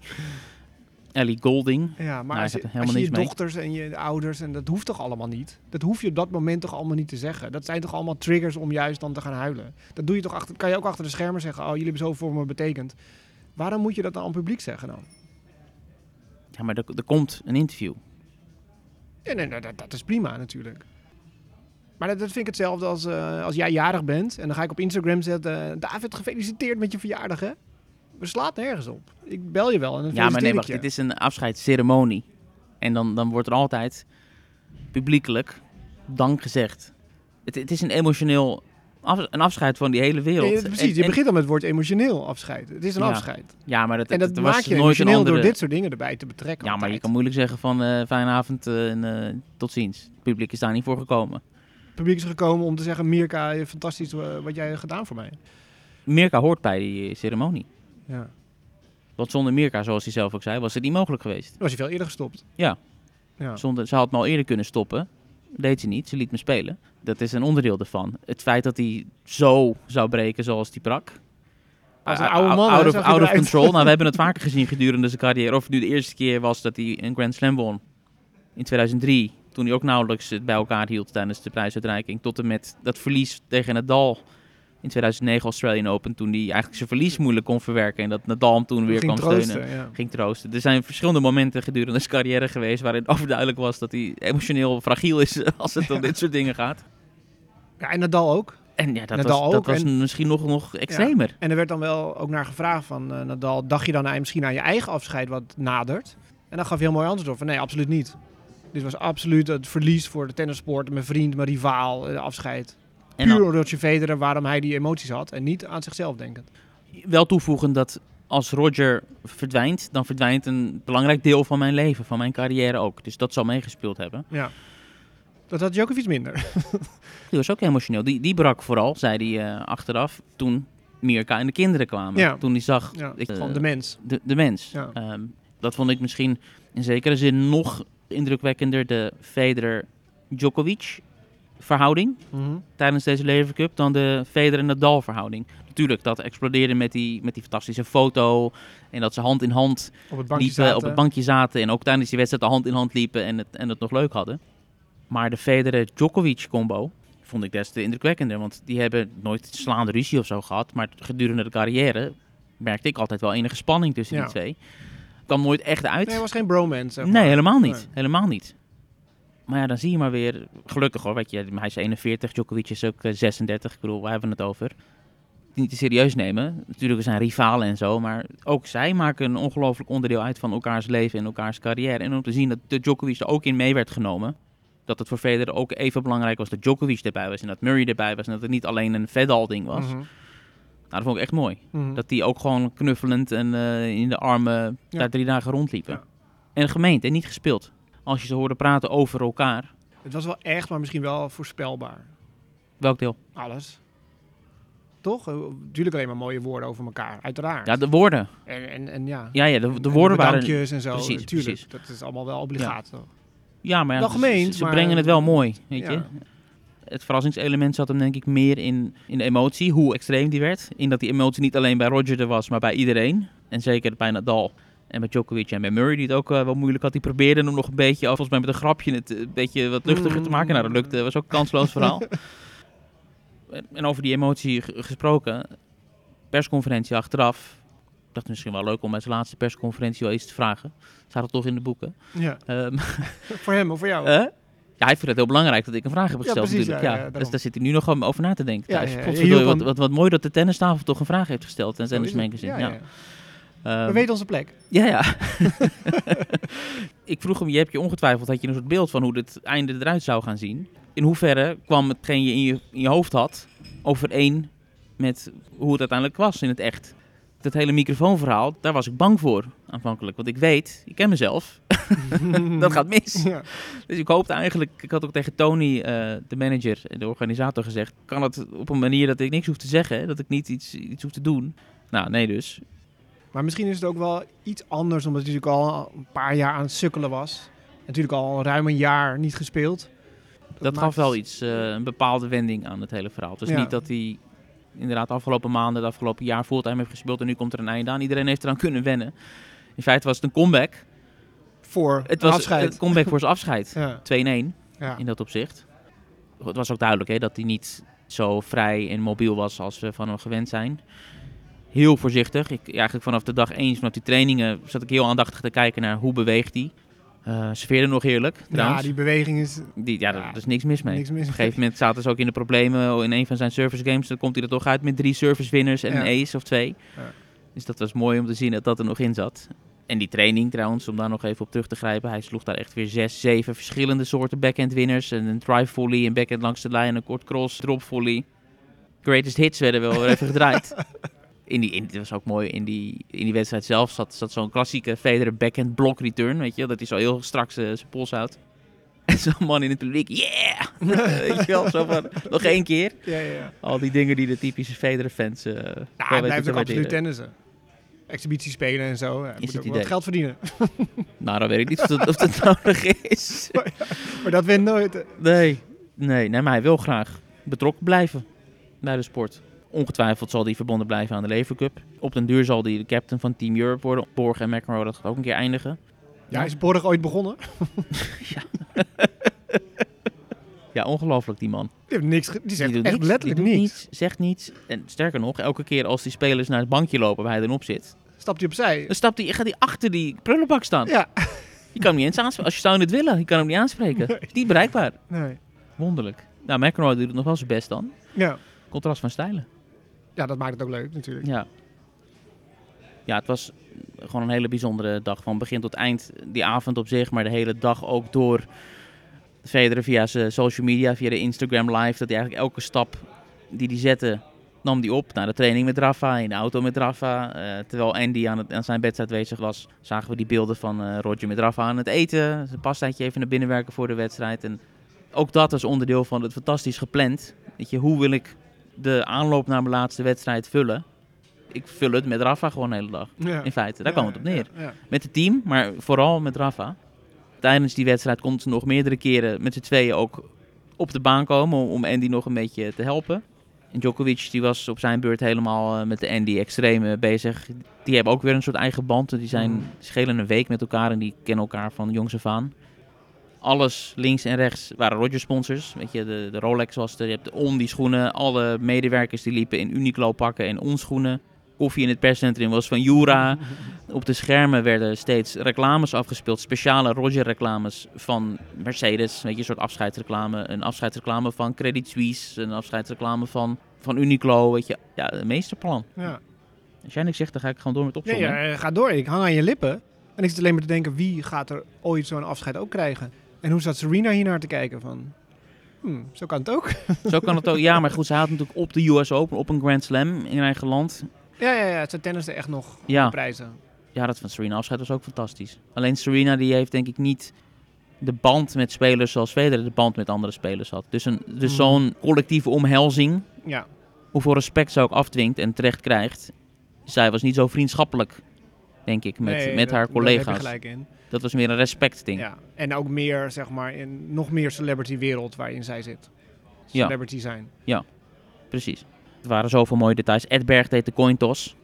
Ellie Golding. Ja, maar Nou, als je, als je dochters en je ouders, en dat hoeft toch allemaal niet? Dat hoef je op dat moment toch allemaal niet te zeggen? Dat zijn toch allemaal triggers om juist dan te gaan huilen? Dat doe je toch achter, kan je ook achter de schermen zeggen, oh, jullie hebben zoveel voor me betekend. Waarom moet je dat dan aan het publiek zeggen dan? Ja, maar er, er komt een interview. Ja, nee, nee, dat, dat is prima natuurlijk. Maar dat, dat vind ik hetzelfde als, eh, als jij jarig bent en dan ga ik op Instagram zetten, eh, David, gefeliciteerd met je verjaardag, hè? We slaat nergens op. Ik bel je wel en dan Ja, maar nee, wacht. Dit is een afscheidsceremonie. En dan, dan wordt er altijd publiekelijk dank gezegd. Het, het is een emotioneel af- een afscheid van die hele wereld. Nee, precies, En- je en- begint al met het woord emotioneel afscheid. Het is een Ja. afscheid. Ja, maar dat, En dat was maak je nooit emotioneel een andere... door dit soort dingen erbij te betrekken. Ja, maar je kan moeilijk zeggen van eh fijne avond en tot ziens. Het publiek is daar niet voor gekomen. Het publiek is gekomen om te zeggen, Mirka, fantastisch eh, wat jij hebt gedaan voor mij. Mirka hoort bij die eh, ceremonie. Ja. Want zonder Mirka, zoals hij zelf ook zei, was het niet mogelijk geweest. Was je veel eerder gestopt. Ja. Ja. Zonder, ze had me al eerder kunnen stoppen. Deed ze niet. Ze liet me spelen. Dat is een onderdeel ervan. Het feit dat hij zo zou breken zoals hij brak. Als een Ah, oude ah, man, Out of, out of control. nou, we hebben het vaker gezien gedurende zijn carrière. Of het nu de eerste keer was dat hij een Grand Slam won. In 2003. Toen hij ook nauwelijks het bij elkaar hield tijdens de prijsuitreiking. Tot en met dat verlies tegen Nadal. In 2009 Australian Open. Toen hij eigenlijk zijn verlies moeilijk kon verwerken. En dat Nadal hem toen weer kwam troosten, steunen ja. ging troosten. Er zijn verschillende momenten gedurende zijn carrière geweest waarin overduidelijk was dat hij emotioneel fragiel is als het om dit soort dingen gaat. Ja, en Nadal ook. En ja, dat Nadal was, dat ook, was en- misschien nog, nog extremer. En er werd dan wel ook naar gevraagd van eh, Nadal, dacht je dan aan- misschien aan je eigen afscheid wat nadert? En dan gaf hij heel mooi antwoord op van nee, absoluut niet. Dit was absoluut het verlies voor de tennissport, mijn vriend, mijn rivaal, eh, afscheid. En Puur door Roger Federer, waarom hij die emoties had en niet aan zichzelf denkend. wel toevoegen dat als Roger verdwijnt, dan verdwijnt een belangrijk deel van mijn leven, van mijn carrière ook. Dus dat zal meegespeeld hebben. Ja. Dat had Djokovic minder. Die was ook emotioneel. Die, die brak vooral, zei hij eh, achteraf, toen Mirka en de kinderen kwamen. Ja. Toen hij zag Ja, ik, gewoon eh, de mens. de, de mens. Ja. Ehm, dat vond ik misschien in zekere zin nog indrukwekkender de Federer-Djokovic verhouding Mhm. tijdens deze Lever Cup dan de Federer-Nadal verhouding. Natuurlijk, dat explodeerde met die, met die fantastische foto en dat ze hand in hand Op het bankje liepen, zaten. op het bankje zaten en ook tijdens die wedstrijd de hand in hand liepen en het, en het nog leuk hadden. Maar de Federer-Djokovic combo vond ik des te indrukwekkender, want die hebben nooit slaande ruzie of zo gehad, maar gedurende de carrière merkte ik altijd wel enige spanning tussen Ja. die twee. Kwam nooit echt uit. Nee, het was geen bromance. zeg Nee, helemaal niet. Nee. Helemaal niet. Maar ja, dan zie je maar weer, gelukkig hoor, weet je, hij is 41, Djokovic is ook eh, 36, ik bedoel, waar hebben we het over? Niet te serieus nemen. Natuurlijk, we zijn rivalen en zo, maar ook zij maken een ongelooflijk onderdeel uit van elkaars leven en elkaars carrière. En om te zien dat de Djokovic er ook in mee werd genomen, dat het voor Federer ook even belangrijk was dat Djokovic erbij was en dat Murray erbij was en dat het niet alleen een Fedal-ding was. Mhm. Nou, dat vond ik echt mooi. Mhm. Dat die ook gewoon knuffelend en eh, in de armen Ja. daar drie dagen rondliepen. Ja. En gemeend en niet gespeeld. Als je ze hoorde praten over elkaar. Het was wel echt, maar misschien wel voorspelbaar. Welk deel? Alles. Toch? Natuurlijk alleen maar mooie woorden over elkaar, uiteraard. Ja, de woorden. En, en, en ja. Ja, ja de, En de woorden waren... bedankjes en zo. Precies, natuurlijk. precies. Dat is allemaal wel obligaat. toch? Ja, maar ja, Wel ze- gemeend, ze, ze maar- brengen het wel mooi, weet Ja. je. Het verrassingselement zat hem denk ik meer in, in de emotie, hoe extreem die werd. In dat die emotie niet alleen bij Roger er was, maar bij iedereen. En zeker bij Nadal en bij Djokovic en bij Murray, die het ook eh, wel moeilijk had. Die probeerde hem nog een beetje, volgens mij met een grapje, het eh, een beetje wat luchtiger te maken. Nou, dat lukte, was ook een kansloos verhaal. En- over die emotie gesproken, persconferentie achteraf. Ik dacht misschien wel leuk om bij zijn laatste persconferentie wel iets te vragen. Staat het toch in de boeken. Ja. Ehm, Voor hem of voor jou? eh? Ja, hij vindt het heel belangrijk dat ik een vraag heb Ja, gesteld precies, natuurlijk. ja, Ja, ja, dus daar zit hij nu nog over na te denken. Ja, thuis. ja, ja. Potverdorie, wat, wat, wat mooi dat de tennistafel toch een vraag heeft gesteld en Tennis het. Magazine. Ja, Ja, ja. Ehm, We weten onze plek. ja, ja. ik vroeg hem, je hebt je ongetwijfeld, had je een soort beeld van hoe dit einde eruit zou gaan zien. In hoeverre kwam hetgeen je in je, in je hoofd had overeen met hoe het uiteindelijk was in het echt? Dat hele microfoonverhaal, daar was ik bang voor aanvankelijk. Want ik weet, ik ken mezelf, dat gaat mis. Ja. Dus ik hoopte eigenlijk, ik had ook tegen Tony, eh, de manager en de organisator gezegd, kan het op een manier dat ik niks hoef te zeggen, dat ik niet iets, iets hoef te doen. Nou, nee dus. Maar misschien is het ook wel iets anders, omdat hij natuurlijk al een paar jaar aan het sukkelen was. Natuurlijk al ruim een jaar niet gespeeld. Dat, maakt gaf wel iets, eh, een bepaalde wending aan het hele verhaal. Dus Ja. niet dat hij inderdaad de afgelopen maanden, de afgelopen jaar fulltime heeft gespeeld en nu komt er een einde aan. Iedereen heeft eraan kunnen wennen. In feite was het een comeback voor Het was afscheid. een comeback voor zijn afscheid. 2-1 ja. in dat opzicht. Het was ook duidelijk hè, dat hij niet zo vrij en mobiel was als we van hem gewend zijn. Heel voorzichtig. Ik, eigenlijk vanaf de dag 1, vanaf die trainingen, zat ik heel aandachtig te kijken naar hoe beweegt hij. Eh serveerde nog heerlijk, ja, trouwens. die beweging is Die, ja, ja, daar is niks mis mee. niks mis Op een gegeven moment zaten ze ook in de problemen in een van zijn service games. Dan komt hij er toch uit met drie service winners en Ja. een ace of twee. Ja. Dus dat was mooi om te zien dat dat er nog in zat. En die training trouwens, om daar nog even op terug te grijpen. Hij sloeg daar echt weer zes, zeven verschillende soorten backhand winners. En een drive volley, een backhand langs de lijn, een kort cross, drop volley. Greatest hits werden wel weer even gedraaid. In die, in, dat was ook mooi, in die, in die wedstrijd zelf zat, zat zo'n klassieke Federer backhand block return, weet je. Dat hij zo heel straks eh, zijn pols houdt. En zo'n man in het publiek, yeah! weet je wel, zo van, nog één keer. ja, ja, ja. Al die dingen die de typische Federer-fans eh Ja, wel hij blijft ook absoluut tennissen. Exhibitie spelen en zo. Hij Is moet het ook wat geld verdienen. Nou, dan weet ik niet of dat, of dat nodig is. Maar dat wint nooit. hè. Nee, nee, nee, maar hij wil graag betrokken blijven bij de sport. Ongetwijfeld zal hij verbonden blijven aan de Lever Cup. Op den duur zal hij de captain van Team Europe worden. Borg en McEnroe, dat gaat ook een keer eindigen. Ja, is Borg ooit begonnen? Ja, ongelooflijk die man. Die, heeft niks die zegt die echt niks, letterlijk die niets. niets, zegt niets. En sterker nog, elke keer als die spelers naar het bankje lopen waar hij dan op zit, Stapt hij opzij. dan stapt hij, gaat hij achter die prullenbak staan. Ja. Je kan hem niet eens aanspreken. Als je zou het willen, je kan hem niet aanspreken. Nee. Is niet bereikbaar. Nee. Wonderlijk. Nou, McEnroe doet het nog wel zijn best dan. Ja. Contrast van stijlen. Ja, dat maakt het ook leuk natuurlijk. Ja. Ja, het was gewoon een hele bijzondere dag. Van begin tot eind. Die avond op zich, maar de hele dag ook door. Federer via zijn social media, via de Instagram live. Dat hij eigenlijk elke stap die hij zette, nam die op. Na de training met Rafa, in de auto met Rafa. Eh, terwijl Andy aan, het, aan zijn wedstrijd bezig was, zagen we die beelden van eh, Roger met Rafa aan het eten. Zijn pastaatje even naar binnen werken voor de wedstrijd. En ook dat is onderdeel van het fantastisch gepland. Weet je, hoe wil ik de aanloop naar mijn laatste wedstrijd vullen? Ik vul het met Rafa gewoon de hele dag. Ja. In feite, daar Ja, kwam het op neer. Ja. Met het team, maar vooral met Rafa. Tijdens die wedstrijd komt ze nog meerdere keren met z'n tweeën ook op de baan komen om, Andy nog een beetje te helpen. En Djokovic die was op zijn beurt helemaal eh, met de Andy extreem eh, bezig. Die hebben ook weer een soort eigen band. Die zijn Mm. schelen een week met elkaar en die kennen elkaar van jongs af aan. Alles links en rechts waren Roger sponsors. Weet je, de, de Rolex was er, je hebt de On die schoenen. Alle medewerkers die liepen in Uniqlo pakken en On schoenen. Koffie in het perscentrum was van Jura. Op de schermen werden steeds reclames afgespeeld. Speciale Roger-reclames van Mercedes. Weet je, een soort afscheidsreclame. Een afscheidsreclame van Credit Suisse. Een afscheidsreclame van, van Uniqlo. Weet je, ja, een meesterplan. Ja. Als jij niks zegt, dan ga ik gewoon door met opzommen. ja, ga door. Ik hang aan je lippen. En ik zit alleen maar te denken, wie gaat er ooit zo'n afscheid ook krijgen? En hoe zat Serena hier naar te kijken? Van, hmm, zo kan het ook. Zo kan het ook. Ja, maar goed, ze had natuurlijk op de US Open, op een Grand Slam in eigen land. ja, ja, ja. Ze tennisten echt nog Ja. prijzen. Ja, dat van Serena afscheid was ook fantastisch. Alleen Serena die heeft denk ik niet de band met spelers zoals Federer de band met andere spelers had. Dus, een, dus Mm. zo'n collectieve omhelzing, Ja. hoeveel respect ze ook afdwingt en terecht krijgt. Zij was niet zo vriendschappelijk, denk ik, met, Nee, met dat- haar daar heb je collega's. gelijk in. Dat was meer een respectding. Ja. En ook meer, zeg maar, in nog meer celebrity wereld waarin zij zit. Ja. Celebrity zijn. Precies. Er waren zoveel mooie details. Ed Berg deed de coin toss.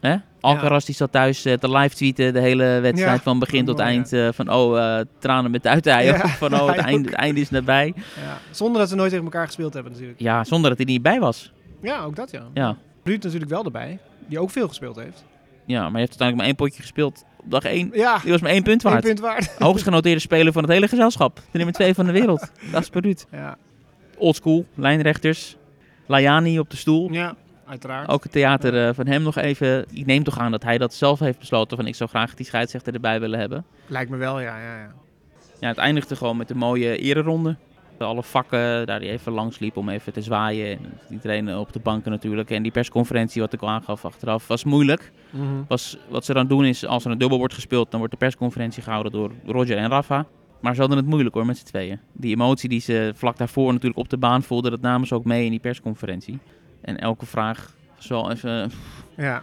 Hè? Alcaraz die zat thuis eh, te live tweeten de hele wedstrijd Ja, van begin tot eind. eh, van oh, eh, tranen met uiten. Ja, van oh, het einde, het einde is nabij. Ja. Zonder dat ze nooit tegen elkaar gespeeld hebben natuurlijk. Ja, zonder dat hij niet bij was. Ja, ook dat ja. Ja. Ruud natuurlijk wel erbij. Die ook veel gespeeld heeft. Ja, maar hij heeft uiteindelijk maar één potje gespeeld dag één. Ja, Die was maar één punt waard. punt waard. Hoogst genoteerde speler van het hele gezelschap. De nummer twee van de wereld. Dat is. Ja, Oldschool, lijnrechters. Lajani op de stoel. ja uiteraard. Ook het theater eh, van hem nog even. Ik neem toch aan dat hij dat zelf heeft besloten. Van ik zou graag die scheidsrechter erbij willen hebben. Lijkt me wel, ja. ja, ja. Ja, het eindigde gewoon met een mooie ereronde. Alle vakken, daar die even langs liep om even te zwaaien. En iedereen op de banken natuurlijk. En die persconferentie, wat ik al aangaf achteraf, was moeilijk. Mhm. Was, wat ze dan doen is, als er een dubbel wordt gespeeld, dan wordt de persconferentie gehouden door Roger en Rafa. Maar ze hadden het moeilijk hoor, met z'n tweeën. Die emotie die ze vlak daarvoor natuurlijk op de baan voelden, dat namen ze ook mee in die persconferentie. En elke vraag was wel even, Ja.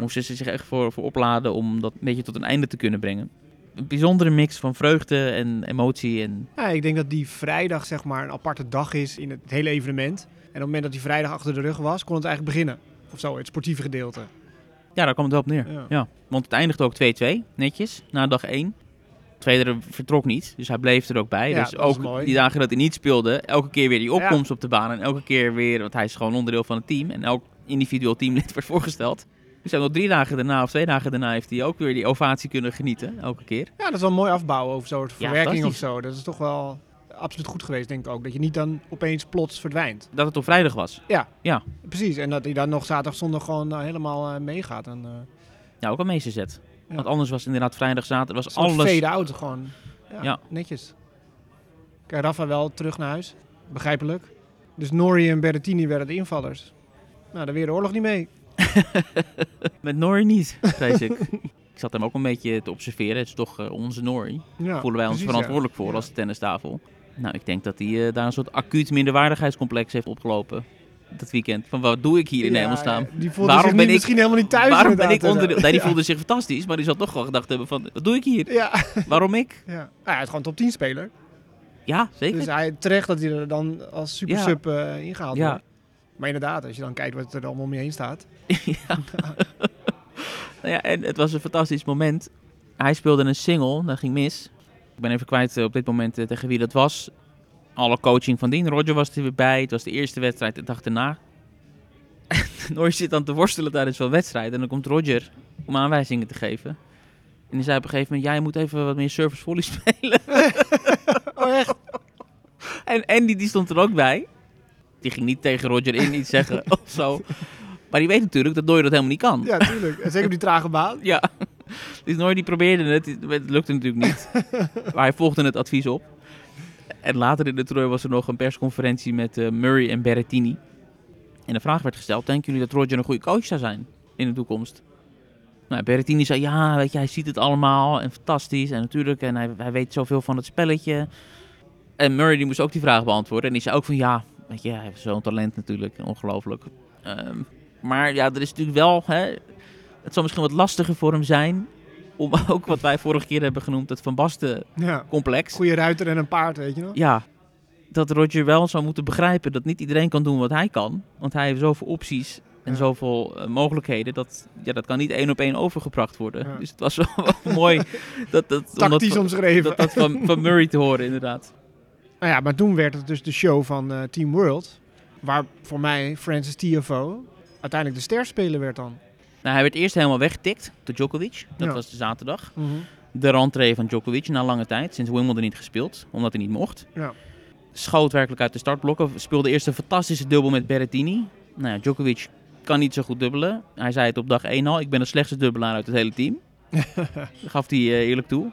moesten ze zich echt voor, voor opladen om dat een beetje tot een einde te kunnen brengen. Een bijzondere mix van vreugde en emotie en ja, ik denk dat die vrijdag zeg maar een aparte dag is in het hele evenement. En op het moment dat die vrijdag achter de rug was, kon het eigenlijk beginnen. Of zo, het sportieve gedeelte. Ja, daar kwam het wel op neer. Ja. Ja. Want het eindigde ook 2-2, netjes, na dag 1. Federer vertrok niet, dus hij bleef er ook bij. Ja, dus ook mooi. die dagen dat hij niet speelde, elke keer weer die opkomst op de baan. En elke keer weer, want hij is gewoon onderdeel van het team. En elk individueel teamlid werd voorgesteld. Dus nog drie dagen daarna of twee dagen daarna heeft hij ook weer die ovatie kunnen genieten, elke keer. Ja, dat is wel mooi afbouwen over zo'n Ja, verwerking of zo. Dat is toch wel absoluut goed geweest, denk ik ook. Dat je niet dan opeens plots verdwijnt. Dat het op vrijdag was. Precies, en dat hij dan nog zaterdag, zondag gewoon eh, helemaal eh, meegaat. En, eh Ja, ook een meesterzet. Ja. Want anders was inderdaad vrijdag, zaterdag, was alles... alles... fade-out gewoon. Ja, Ja. netjes. Kijk, Rafa wel terug naar huis. Begrijpelijk. Dus Nori en Berrettini werden de invallers. Nou, daar weer de oorlog niet mee. Met Norrie niet, vrees ik. ik zat hem ook een beetje te observeren. Het is toch eh, onze Norrie. Ja, voelen wij ons precies, verantwoordelijk ja. voor als tennistafel. Nou, ik denk dat hij eh, daar een soort acuut minderwaardigheidscomplex heeft opgelopen. Dat weekend. Van wat doe ik hier in Ja, hemelsnaam? ja, Die voelde Waarom zich ben ik- misschien helemaal niet thuis. Waarom ben ik inderdaad, onderdeel? eh, Nee, die voelde zich fantastisch, maar die zal toch wel gedacht hebben van, wat doe ik hier? Ja, Waarom ik? ja. Ah, hij is gewoon top 10 speler. Ja, zeker. Dus hij, terecht dat hij er dan als super sub eh, ingehaald Ja. wordt. Maar inderdaad, als je dan kijkt wat er allemaal om je heen staat. ja. nou ja, en het was een fantastisch moment. Hij speelde een single, dat ging mis. Ik ben even kwijt eh, op dit moment eh, tegen wie dat was. Alle coaching van dien. Roger was er weer bij. Het was de eerste wedstrijd de dag erna. Noor zit dan te worstelen tijdens zo'n wedstrijd. En dan komt Roger om aanwijzingen te geven. En die zei op een gegeven moment, jij moet even wat meer service volley spelen. Oh, echt? En Andy die stond er ook bij. Die ging niet tegen Roger in iets zeggen of zo. Maar die weet natuurlijk dat Noor dat helemaal niet kan. Ja, tuurlijk. En zeker op die trage baan. Ja. Dus Noor die probeerde het. Het lukte natuurlijk niet. maar hij volgde het advies op. En later in de toernooi was er nog een persconferentie met eh, Murray en Berrettini. En de vraag werd gesteld, denken jullie dat Roger een goede coach zou zijn in de toekomst? Nou, Berrettini zei, ja, weet je, hij ziet het allemaal en fantastisch. En natuurlijk, en hij, hij weet zoveel van het spelletje. En Murray die moest ook die vraag beantwoorden. En die zei ook van, ja, weet je, hij heeft zo'n talent natuurlijk, ongelooflijk. Ehm, maar ja, er is natuurlijk wel, hè, het zal misschien wat lastiger voor hem zijn om ook wat wij vorige keer hebben genoemd, het Van Basten Ja. complex. Goede ruiter en een paard, weet je nog? Ja, dat Roger wel zou moeten begrijpen dat niet iedereen kan doen wat hij kan. Want hij heeft zoveel opties en Ja. zoveel eh, mogelijkheden. Dat, ja, dat kan niet één op één overgebracht worden. Ja. Dus het was wel, mooi dat, dat, Tactisch omschreven. dat, dat van, van Murray te horen, inderdaad. Nou ja, maar toen werd het dus de show van eh, Team World. Waar voor mij Francis TFO uiteindelijk de sterspeler werd dan. Nou, hij werd eerst helemaal weggetikt door Djokovic. Dat Ja. was de zaterdag. De rentree van Djokovic na lange tijd, sinds Wimbledon niet gespeeld, omdat hij niet mocht. Ja. Schoot werkelijk uit de startblokken, speelde eerst een fantastische dubbel met Berrettini. Nou ja, Djokovic kan niet zo goed dubbelen. Hij zei het op dag 1 al, ik ben de slechtste dubbelaar uit het hele team. Gaf hij eh, eerlijk toe.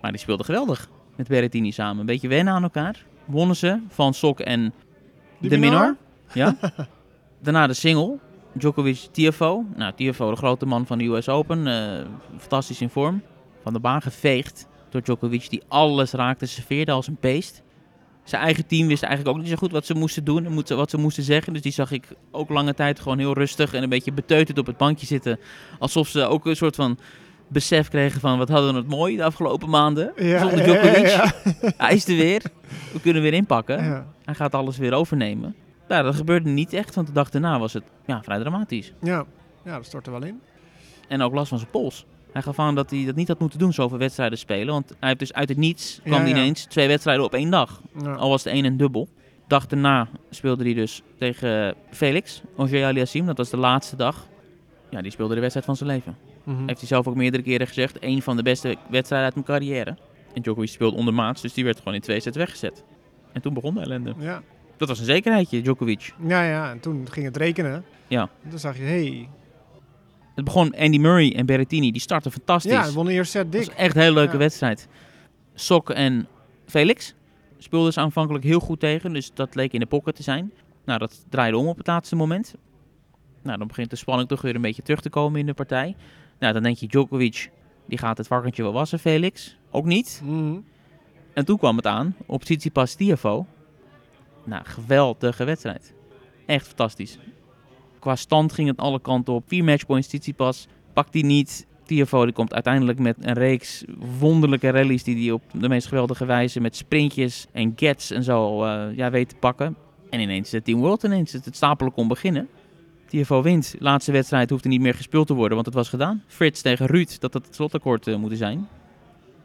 Maar die speelde geweldig met Berrettini samen. Een beetje wennen aan elkaar. Wonnen ze van Sok en De? Minor. Ja. Daarna de single. Djokovic, Tiafo. Nou, Tiafo, de grote man van de US Open. eh, fantastisch in vorm. Van de baan geveegd door Djokovic, die alles raakte. Serveerde als een beest. Zijn eigen team wist eigenlijk ook niet zo goed wat ze moesten doen en wat ze moesten zeggen. Dus die zag ik ook lange tijd gewoon heel rustig en een beetje beteuterd op het bankje zitten. Alsof ze ook een soort van besef kregen van wat hadden we het mooi de afgelopen maanden. Ja, zonder Djokovic. ja, Hij is er weer. We kunnen weer inpakken. Hij gaat alles weer overnemen. Nou, dat gebeurde niet echt, want de dag daarna was het ja, vrij dramatisch. Ja. ja, dat stort er wel in. En ook last van zijn pols. Hij gaf aan dat hij dat niet had moeten doen, zoveel wedstrijden spelen. Want hij heeft dus uit het niets, kwam hij ineens twee wedstrijden op één dag. Al was de een een dubbel. Dag daarna speelde hij dus tegen Felix, Ogier Aliassim. Dat was de laatste dag. Ja, die speelde de wedstrijd van zijn leven. Mhm. Heeft hij zelf ook meerdere keren gezegd. Een van de beste wedstrijden uit mijn carrière. En Djokovic speelde ondermaats, dus die werd gewoon in twee sets weggezet. En toen begon de ellende. Ja. Dat was een zekerheidje, Djokovic. ja, ja, en toen ging het rekenen. Ja. En toen zag je, hey. Het begon Andy Murray en Berrettini, die startten fantastisch. Ja, hij won de eerste set Het dik. was echt een hele leuke Ja. wedstrijd. Sok en Felix speelden ze aanvankelijk heel goed tegen, dus dat leek in de pocket te zijn. Nou, dat draaide om op het laatste moment. Nou, dan begint de spanning toch weer een beetje terug te komen in de partij. Nou, dan denk je Djokovic, die gaat het varkentje wel wassen, Felix. Ook niet. Mhm. En toen kwam het aan op Tsitsipas Tiafo. Nou, geweldige wedstrijd. Echt fantastisch. Qua stand ging het alle kanten op. Vier matchpoints Tsitsipas. Pakt hij niet. Tiafo die komt uiteindelijk met een reeks wonderlijke rallies die hij op de meest geweldige wijze met sprintjes en gets en zo eh, ja, weet te pakken. En ineens de Team World ineens het, het stapelen kon beginnen. Tiafo wint. Laatste wedstrijd hoefde niet meer gespeeld te worden, want het was gedaan. Frits tegen Ruud, dat het het slotakkoord eh, moeten zijn.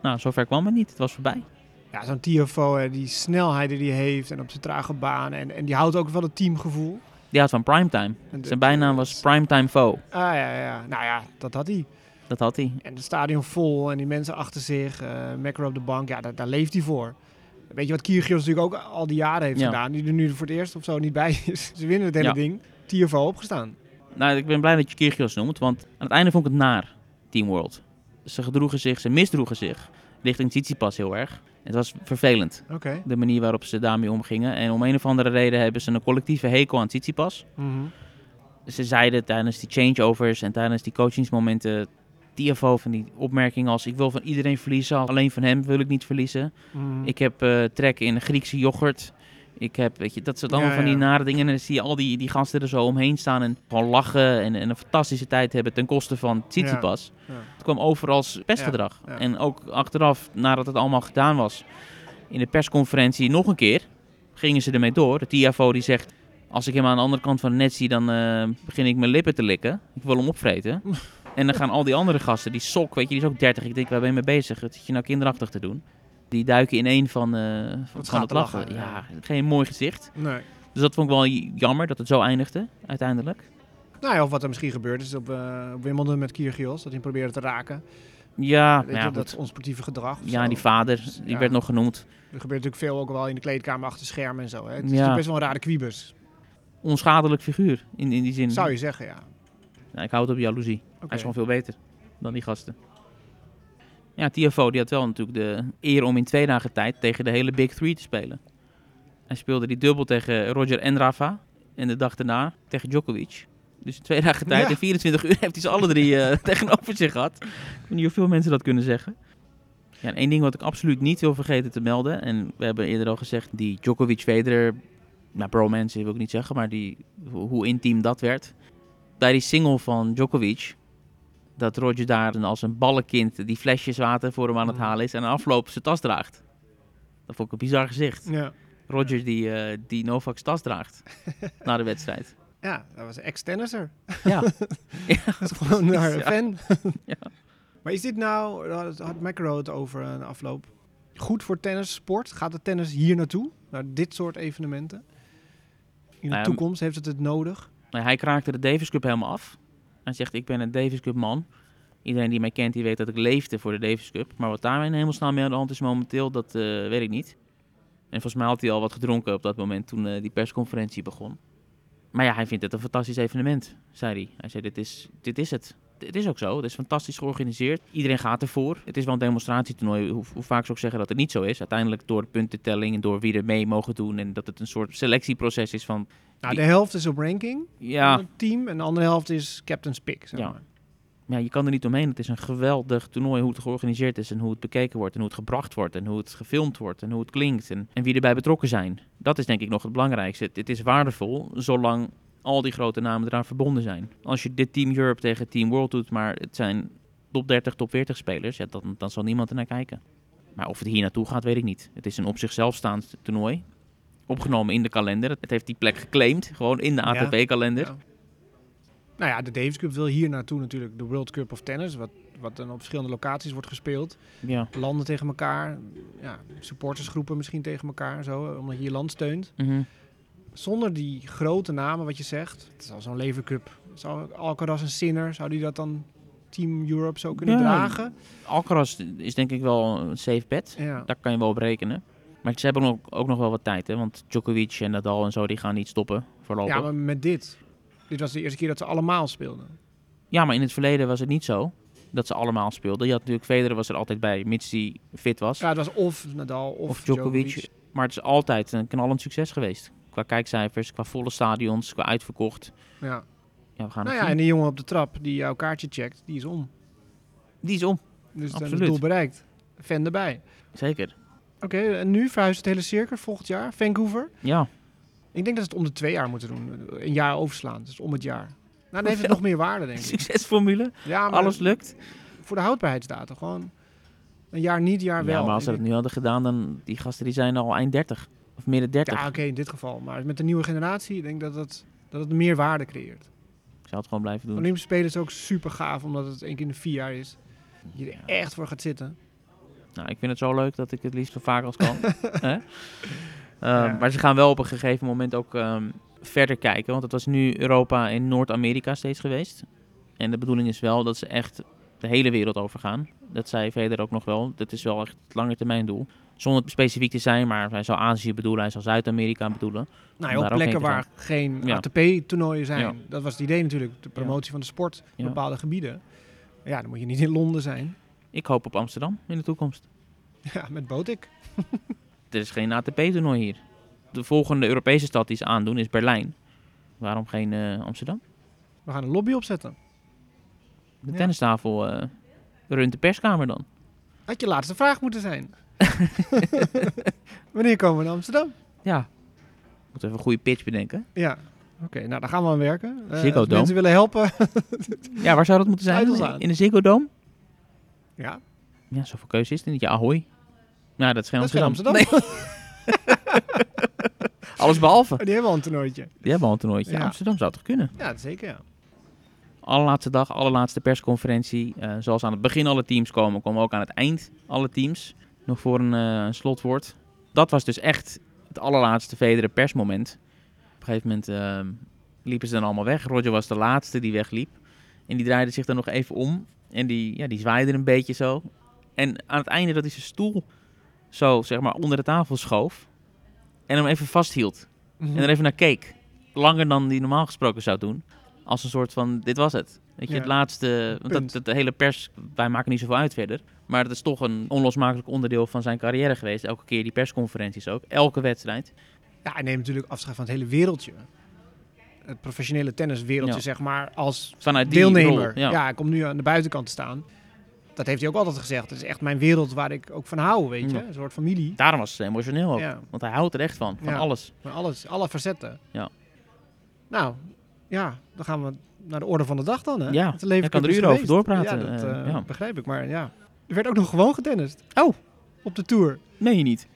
Nou, zover kwam het niet. Het was voorbij. Ja, zo'n TFO, hè, die snelheid die hij heeft en op zijn trage baan. En, en die houdt ook wel het teamgevoel. Die had van primetime. De- Zijn bijnaam was Primetime Foe. Ah ja, ja. Nou ja, dat had hij. Dat had hij. En het stadion vol en die mensen achter zich. Macro op de bank, ja, daar, daar leeft hij voor. Weet je wat Kyrgios natuurlijk ook al die jaren heeft Ja. gedaan? Die er nu voor het eerst of zo niet bij is. Ze winnen het hele Ja. ding. TFO opgestaan. Nou, ik ben blij dat je Kyrgios noemt, want aan het einde vond ik het naar, Team World. Ze gedroegen zich, ze misdroegen zich richting Tsitsipas heel erg. Het was vervelend, de manier waarop ze daarmee omgingen. En om een of andere reden hebben ze een collectieve hekel aan Tsitsipas. Mhm. Ze zeiden tijdens die changeovers en tijdens die coachingsmomenten... TFO van die opmerking als ik wil van iedereen verliezen, alleen van hem wil ik niet verliezen. Mhm. Ik heb eh, trek in Griekse yoghurt. Ik heb, weet je, dat soort allemaal Ja, van die nare dingen. En dan zie je al die, die gasten er zo omheen staan en gewoon lachen en, en een fantastische tijd hebben ten koste van Tsitsipas. Het kwam over als pestgedrag. En ook achteraf, nadat het allemaal gedaan was, in de persconferentie nog een keer, gingen ze ermee door. De TFO die zegt, als ik hem aan de andere kant van het net zie, dan eh, begin ik mijn lippen te likken. Ik wil hem opvreten. en dan gaan al die andere gasten, die sok, weet je, die is ook 30. Ik denk, waar ben je mee bezig? Wat zit je nou kinderachtig te doen? Die duiken in een van, eh, van, het lachen. lachen, ja. Geen mooi gezicht. Nee. Dus dat vond ik wel jammer dat het zo eindigde, uiteindelijk. Nou ja, of wat er misschien gebeurd is op, op Wimbledon met Kyrgios. Dat hij probeerde te raken. Ja, ja, je, dat onsportieve gedrag. ja zo. die vader, die Ja. werd nog genoemd. Er gebeurt natuurlijk veel ook wel in de kleedkamer achter schermen en zo. Hè. Het is Ja. best wel een rare kwiebus. Onschadelijk figuur, in, in die zin. Zou je zeggen, ja. Ja, ik hou het op jaloezie. Oké. Hij is gewoon veel beter dan die gasten. Ja, TFO die had wel natuurlijk de eer om in twee dagen tijd tegen de hele Big Three te spelen. Hij speelde die dubbel tegen Roger en Rafa. En de dag daarna tegen Djokovic. Dus in twee dagen tijd, Ja. in 24 uur, heeft hij ze alle drie eh, tegenover zich gehad. Ik weet niet hoeveel mensen dat kunnen zeggen. Ja, en één ding wat ik absoluut niet wil vergeten te melden. En we hebben eerder al gezegd, die Djokovic-Federer... Nou, bromance wil ik niet zeggen, maar die, hoe hoe intiem dat werd bij die single van Djokovic, dat Roger daar als een ballenkind die flesjes water voor hem aan het Mhm. halen is en afloop zijn tas draagt. Dat vond ik een bizar gezicht. Ja, Roger die, eh die Novak's tas draagt na de wedstrijd. ja dat was ex-tennisser. Ja. Dat is gewoon naar een Ja. fan. Ja. Maar is dit nou, had- McEnroe het over een afloop, goed voor tennissport? Gaat de tennis hier naartoe? Naar dit soort evenementen? In de Nou ja, toekomst heeft het het nodig? Nou, hij kraakte de Davis Cup helemaal af. Hij zegt, ik ben een Davis Cup man. Iedereen die mij kent, die weet dat ik leefde voor de Davis Cup. Maar wat daar in hemelsnaam mee aan de hand is momenteel, dat eh, weet ik niet. En volgens mij had hij al wat gedronken op dat moment toen eh, die persconferentie begon. Maar ja, hij vindt het een fantastisch evenement, zei hij. Hij zei, dit is, dit is het. Het is ook zo, het is fantastisch georganiseerd. Iedereen gaat ervoor. Het is wel een demonstratietoernooi, hoe, hoe vaak ze ook zeggen dat het niet zo is. Uiteindelijk door de puntentelling en door wie er mee mogen doen. En dat het een soort selectieproces is van... Nou, de helft is op ranking Ja, van het team en de andere helft is captain's pick. Zeg Ja. maar. ja, je kan er niet omheen. Het is een geweldig toernooi hoe het georganiseerd is en hoe het bekeken wordt en hoe het gebracht wordt en hoe het gefilmd wordt en hoe het klinkt en, en wie erbij betrokken zijn. Dat is denk ik nog het belangrijkste. Het, het is waardevol zolang al die grote namen eraan verbonden zijn. Als je dit Team Europe tegen Team World doet, maar het zijn top 30, top 40 spelers, ja, dan, dan zal niemand er naar kijken. Maar of het hier naartoe gaat, weet ik niet. Het is een op zichzelf staand toernooi. Opgenomen in de kalender. Het heeft die plek geclaimd, gewoon in de. ATP-kalender. Ja. Nou ja, de Davis Cup wil hier naartoe natuurlijk de World Cup of Tennis, wat, wat dan op verschillende locaties wordt gespeeld. Ja. Landen tegen elkaar, ja, supportersgroepen misschien tegen elkaar, zo, omdat je je land steunt. Mhm. Zonder die grote namen, wat je zegt, het is al zo'n Lever Cup. Zou Alcaraz en Sinner, zou die dat dan Team Europe zo kunnen Ja. dragen? Alcaraz is denk ik wel een safe bet. Ja. Daar kan je wel op rekenen. Maar ze hebben ook, ook nog wel wat tijd, hè? Want Djokovic en Nadal en zo, die gaan niet stoppen voorlopig. ja, Ja, maar, maar met dit. Dit was de eerste keer dat ze allemaal speelden. in het verleden was het niet zo dat ze allemaal speelden. Je had natuurlijk Federer was er altijd bij, mits hij fit was. Ja, het was of Nadal of, of Djokovic. Djokovic. Maar het is altijd een knallend succes geweest. Qua kijkcijfers, qua volle stadions, qua uitverkocht. Ja. Ja, we gaan Nou ja, en die jongen op de trap die jouw kaartje checkt, die is om. Die is om, Dus dan is het Absoluut. doel bereikt. Fan erbij. zeker. Oké, en nu verhuist het hele circuit volgend jaar. Vancouver. Ja, Ik denk dat ze het om de twee jaar moeten doen. Een jaar overslaan. Dus om het jaar. Nou, dan heeft het nog meer waarde, denk ik. succesformule, Ja, maar alles lukt. voor de houdbaarheidsdatum. Gewoon een jaar niet, jaar wel. Ja, maar als ze dat nu hadden gedaan, dan die gasten die zijn al eind 30. Of midden 30. Ja, oké, in dit geval. Maar met de nieuwe generatie, ik denk dat het, dat het meer waarde creëert. Ik zou het gewoon blijven doen. Olympische Spelen is ook super gaaf, omdat het één keer in de vier jaar is. Je er echt voor gaat zitten. Nou, ik vind het zo leuk dat ik het liefst zo vaak als kan. Ehm, Ja. Maar ze gaan wel op een gegeven moment ook ehm, verder kijken. Want het was nu Europa en Noord-Amerika steeds geweest. En de bedoeling is wel dat ze echt de hele wereld overgaan. Dat zei Federer ook nog wel. Dat is wel echt het lange termijn doel. Zonder specifiek te zijn, maar hij zou Azië bedoelen, hij zou Zuid-Amerika bedoelen. Nou, op ook plekken waar geen Ja. ATP-toernooien zijn. Ja. Dat was het idee natuurlijk. De promotie van de sport in bepaalde gebieden. Ja, dan moet je niet in Londen zijn. Ik hoop op Amsterdam in de toekomst. Ja, met Botik. Er is geen ATP-toernooi hier. De volgende Europese stad die ze aandoen is Berlijn. Waarom geen eh, Amsterdam? We gaan een lobby opzetten. De Ja. tennistafel eh runt de perskamer dan. Had je laatste vraag moeten zijn. Wanneer komen we naar Amsterdam? Ja. Moet even een goede pitch bedenken. Ja, oké. nou, daar gaan we aan werken. Dome. mensen willen helpen. Ja, waar zou dat moeten zijn? In de Ziggo Dome? Ja, Ja, zoveel keuze is er niet. Ja, Ahoy. Ja, dat is geen dat is geen Amsterdam. Nee, alles behalve. Die hebben al een toernooitje. Die hebben al een toernooitje. Ja. Amsterdam zou toch kunnen? Ja, zeker ja. Allerlaatste dag, allerlaatste persconferentie. Eh, zoals aan het begin alle teams komen, komen ook aan het eind alle teams. Nog voor een eh, slotwoord. Dat was dus echt het allerlaatste Federer persmoment. Op een gegeven moment ehm, liepen ze dan allemaal weg. Roger was de laatste die wegliep. En die draaide zich dan nog even om. En die, ja, die zwaaide een beetje zo. En aan het einde dat hij zijn stoel zo, zeg maar, onder de tafel schoof. En hem even vasthield. En er even naar keek. Langer dan die normaal gesproken zou doen. Als een soort van, dit was het. Weet je, Ja. het laatste, want dat, dat, de hele pers, wij maken niet zoveel uit verder. Maar het is toch een onlosmakelijk onderdeel van zijn carrière geweest. Elke keer die persconferenties ook. Elke wedstrijd. Ja, hij neemt natuurlijk afscheid van het hele wereldje. Het professionele tenniswereldje, Ja. zeg maar, als Vanuit deelnemer. rol, ja. ja. hij komt nu aan de buitenkant te staan. Dat heeft hij ook altijd gezegd. Het is echt mijn wereld waar ik ook van hou, weet je. Een soort familie. Daarom was het emotioneel ook. Ja. Want hij houdt er echt van. Van alles. Van alles, alle facetten. Ja. Nou, ja, dan gaan we naar de orde van de dag dan, hè? Ja, Het leven ik kan er is uren over doorpraten, Ja, dat eh, eh, begrijp ik. Maar ja, er werd ook nog gewoon getennist. Oh. Op de Tour. Nee, je niet.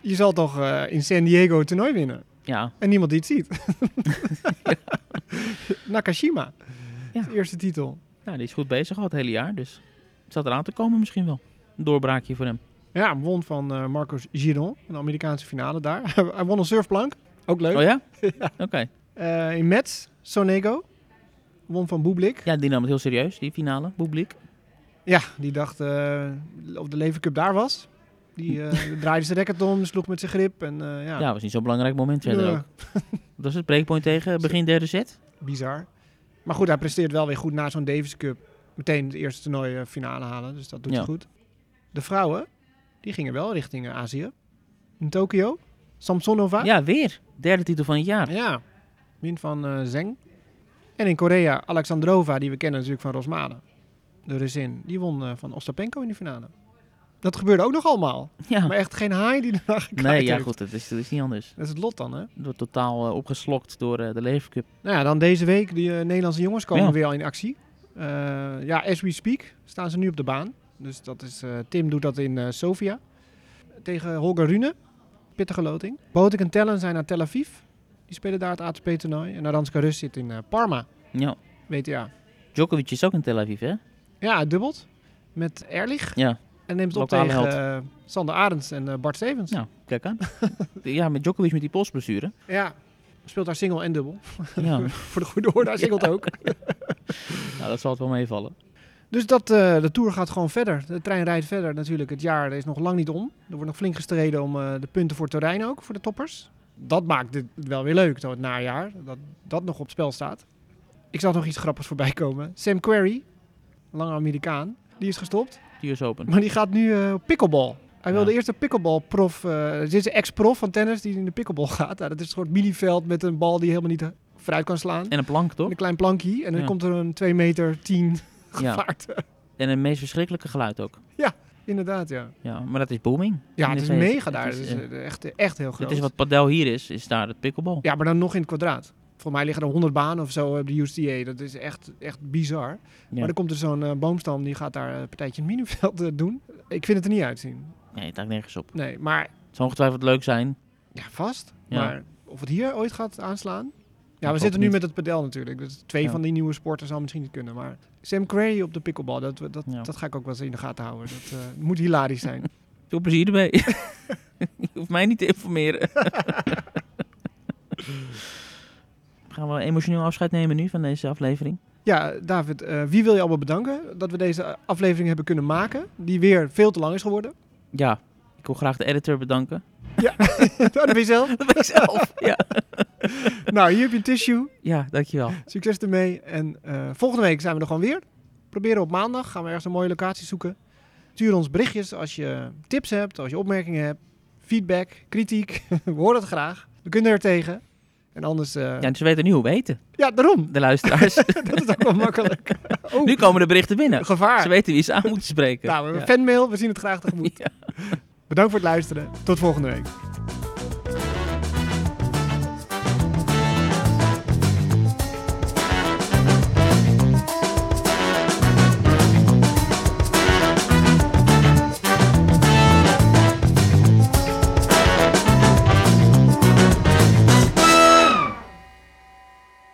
Je zal toch eh, in San Diego toernooi winnen? Ja, En niemand die het ziet. Nakashima. Ja. De eerste titel. nou, die is goed bezig al het hele jaar. Dus het zat eraan te komen misschien wel. Een doorbraakje voor hem. Ja, won van eh, Marcos Giron. Een Amerikaanse finale daar. Hij won een surfplank. Ook leuk. Oh ja? Oké. Eh, in Metz, Sonego. Won van Bublik. Ja, die nam het heel serieus, die finale. Boeblik. Ja, die dacht eh, of de Leven Cup daar was. Die eh, draaide zijn racket om, sloeg met zijn grip. En eh, ja, Ja, was niet zo'n belangrijk moment verder Ja, ook. Dat is het breakpoint tegen begin derde set. bizar. Maar goed, hij presteert wel weer goed na zo'n Davis Cup. Meteen het eerste toernooi eh, finale halen. Dus dat doet Ja. hij goed. De vrouwen, die gingen wel richting Azië. In Tokio. Samsonova. Ja, weer. Derde titel van het jaar. Ja, win van eh, Zeng. En in Korea, Alexandrova, die we kennen natuurlijk van Rosmane. De Russin, die won van Ostapenko in de finale. Dat gebeurde ook nog allemaal. Ja. Maar echt geen haai die gekaaid Nee, ja heeft. goed, dat is, dat is niet anders. Dat is het lot dan, hè? Wordt totaal eh, opgeslokt door eh, de Levercup. Nou ja, dan deze week, die eh, Nederlandse jongens komen Ja. weer al in actie. Ja, as we speak staan ze nu op de baan. Dus dat is, Tim doet dat in Sofia. Tegen Holger Rune, pittige loting. Botik en Tellen zijn naar Tel Aviv. Die spelen daar het ATP-toernooi. En Aranska Rus zit in Parma, Ja. WTA. Djokovic is ook in Tel Aviv, hè? Ja, dubbelt. Met Erlich. Ja. En neemt het op Lokale tegen eh, Sander Arends en eh, Bart Stevens. Nou, kijk aan. ja, met Djokovic met die polsblessure. Ja, speelt daar single en dubbel. Ja, Voor de goede orde, hij singelt ook. nou, dat zal het wel meevallen. Dus dat, eh, de Tour gaat gewoon verder. De trein rijdt verder natuurlijk. Het jaar is nog lang niet om. Er wordt nog flink gestreden om de punten voor Turijn ook, voor de toppers. Dat maakt het wel weer leuk, zo het najaar. Dat dat nog op spel staat. Ik zag nog iets grappigs voorbij komen. Sam Querrey, lange Amerikaan, die is gestopt. Die is open. Maar die gaat nu op pickleball. Hij wil Ja. de eerste pickleball-prof. eh dit is een ex-prof van tennis die in de pickleball gaat. Nou, dat is een soort miniveld met een bal die helemaal niet eh, vooruit kan slaan. En een plank, toch? Een klein plankje. En dan Ja. komt er een 2 meter 10 Ja. gevaart. En een meest verschrikkelijke geluid ook. Inderdaad, ja. Ja, maar dat is booming. Ja, het is mega daar. Het Het is, echt, echt heel groot. Het is wat padel hier is, is daar het pickleball. Ja, maar dan nog in het kwadraat. Voor mij liggen er 100 banen of zo op de USDA. Dat is echt, echt bizar. Ja. Maar dan komt er zo'n eh, boomstam die gaat daar een partijtje in het miniveld eh, doen. Ik vind het er niet uitzien. Nee, het lijkt nergens op. Nee, maar Het zou ongetwijfeld leuk zijn. ja, vast. Ja. Maar of het hier ooit gaat aanslaan? Ja, we zitten nu niet. met het padel natuurlijk. Dus twee Ja. van die nieuwe sporten zal misschien niet kunnen. Maar Sam Querrey op de pickleball, dat, dat, dat ga ik ook wel eens in de gaten houden. Dat eh, moet hilarisch zijn. Veel plezier ermee. je hoeft mij niet te informeren. Gaan we emotioneel afscheid nemen nu van deze aflevering? Ja, David, eh, wie wil je allemaal bedanken dat we deze aflevering hebben kunnen maken? Die weer veel te lang is geworden. Ja, ik wil graag de editor bedanken. Ja, dat ben je zelf. Dat ben ik zelf. Ja, Nou, hier heb je een tissue. ja dankjewel. Succes ermee. En eh, volgende week zijn we er gewoon weer. Proberen op maandag. Gaan we ergens een mooie locatie zoeken. Stuur ons berichtjes als je tips hebt, als je opmerkingen hebt. Feedback, kritiek. we horen het graag. We kunnen er tegen. En anders... eh, Ja, ze weten nu hoe we weten, ja, daarom. de luisteraars. dat is ook wel makkelijk. Oh, nu komen de berichten binnen. gevaar. Ze weten wie ze aan moeten spreken. Nou, we hebben Ja. fanmail. We zien het graag tegemoet. Ja. Bedankt voor het luisteren. Tot volgende week.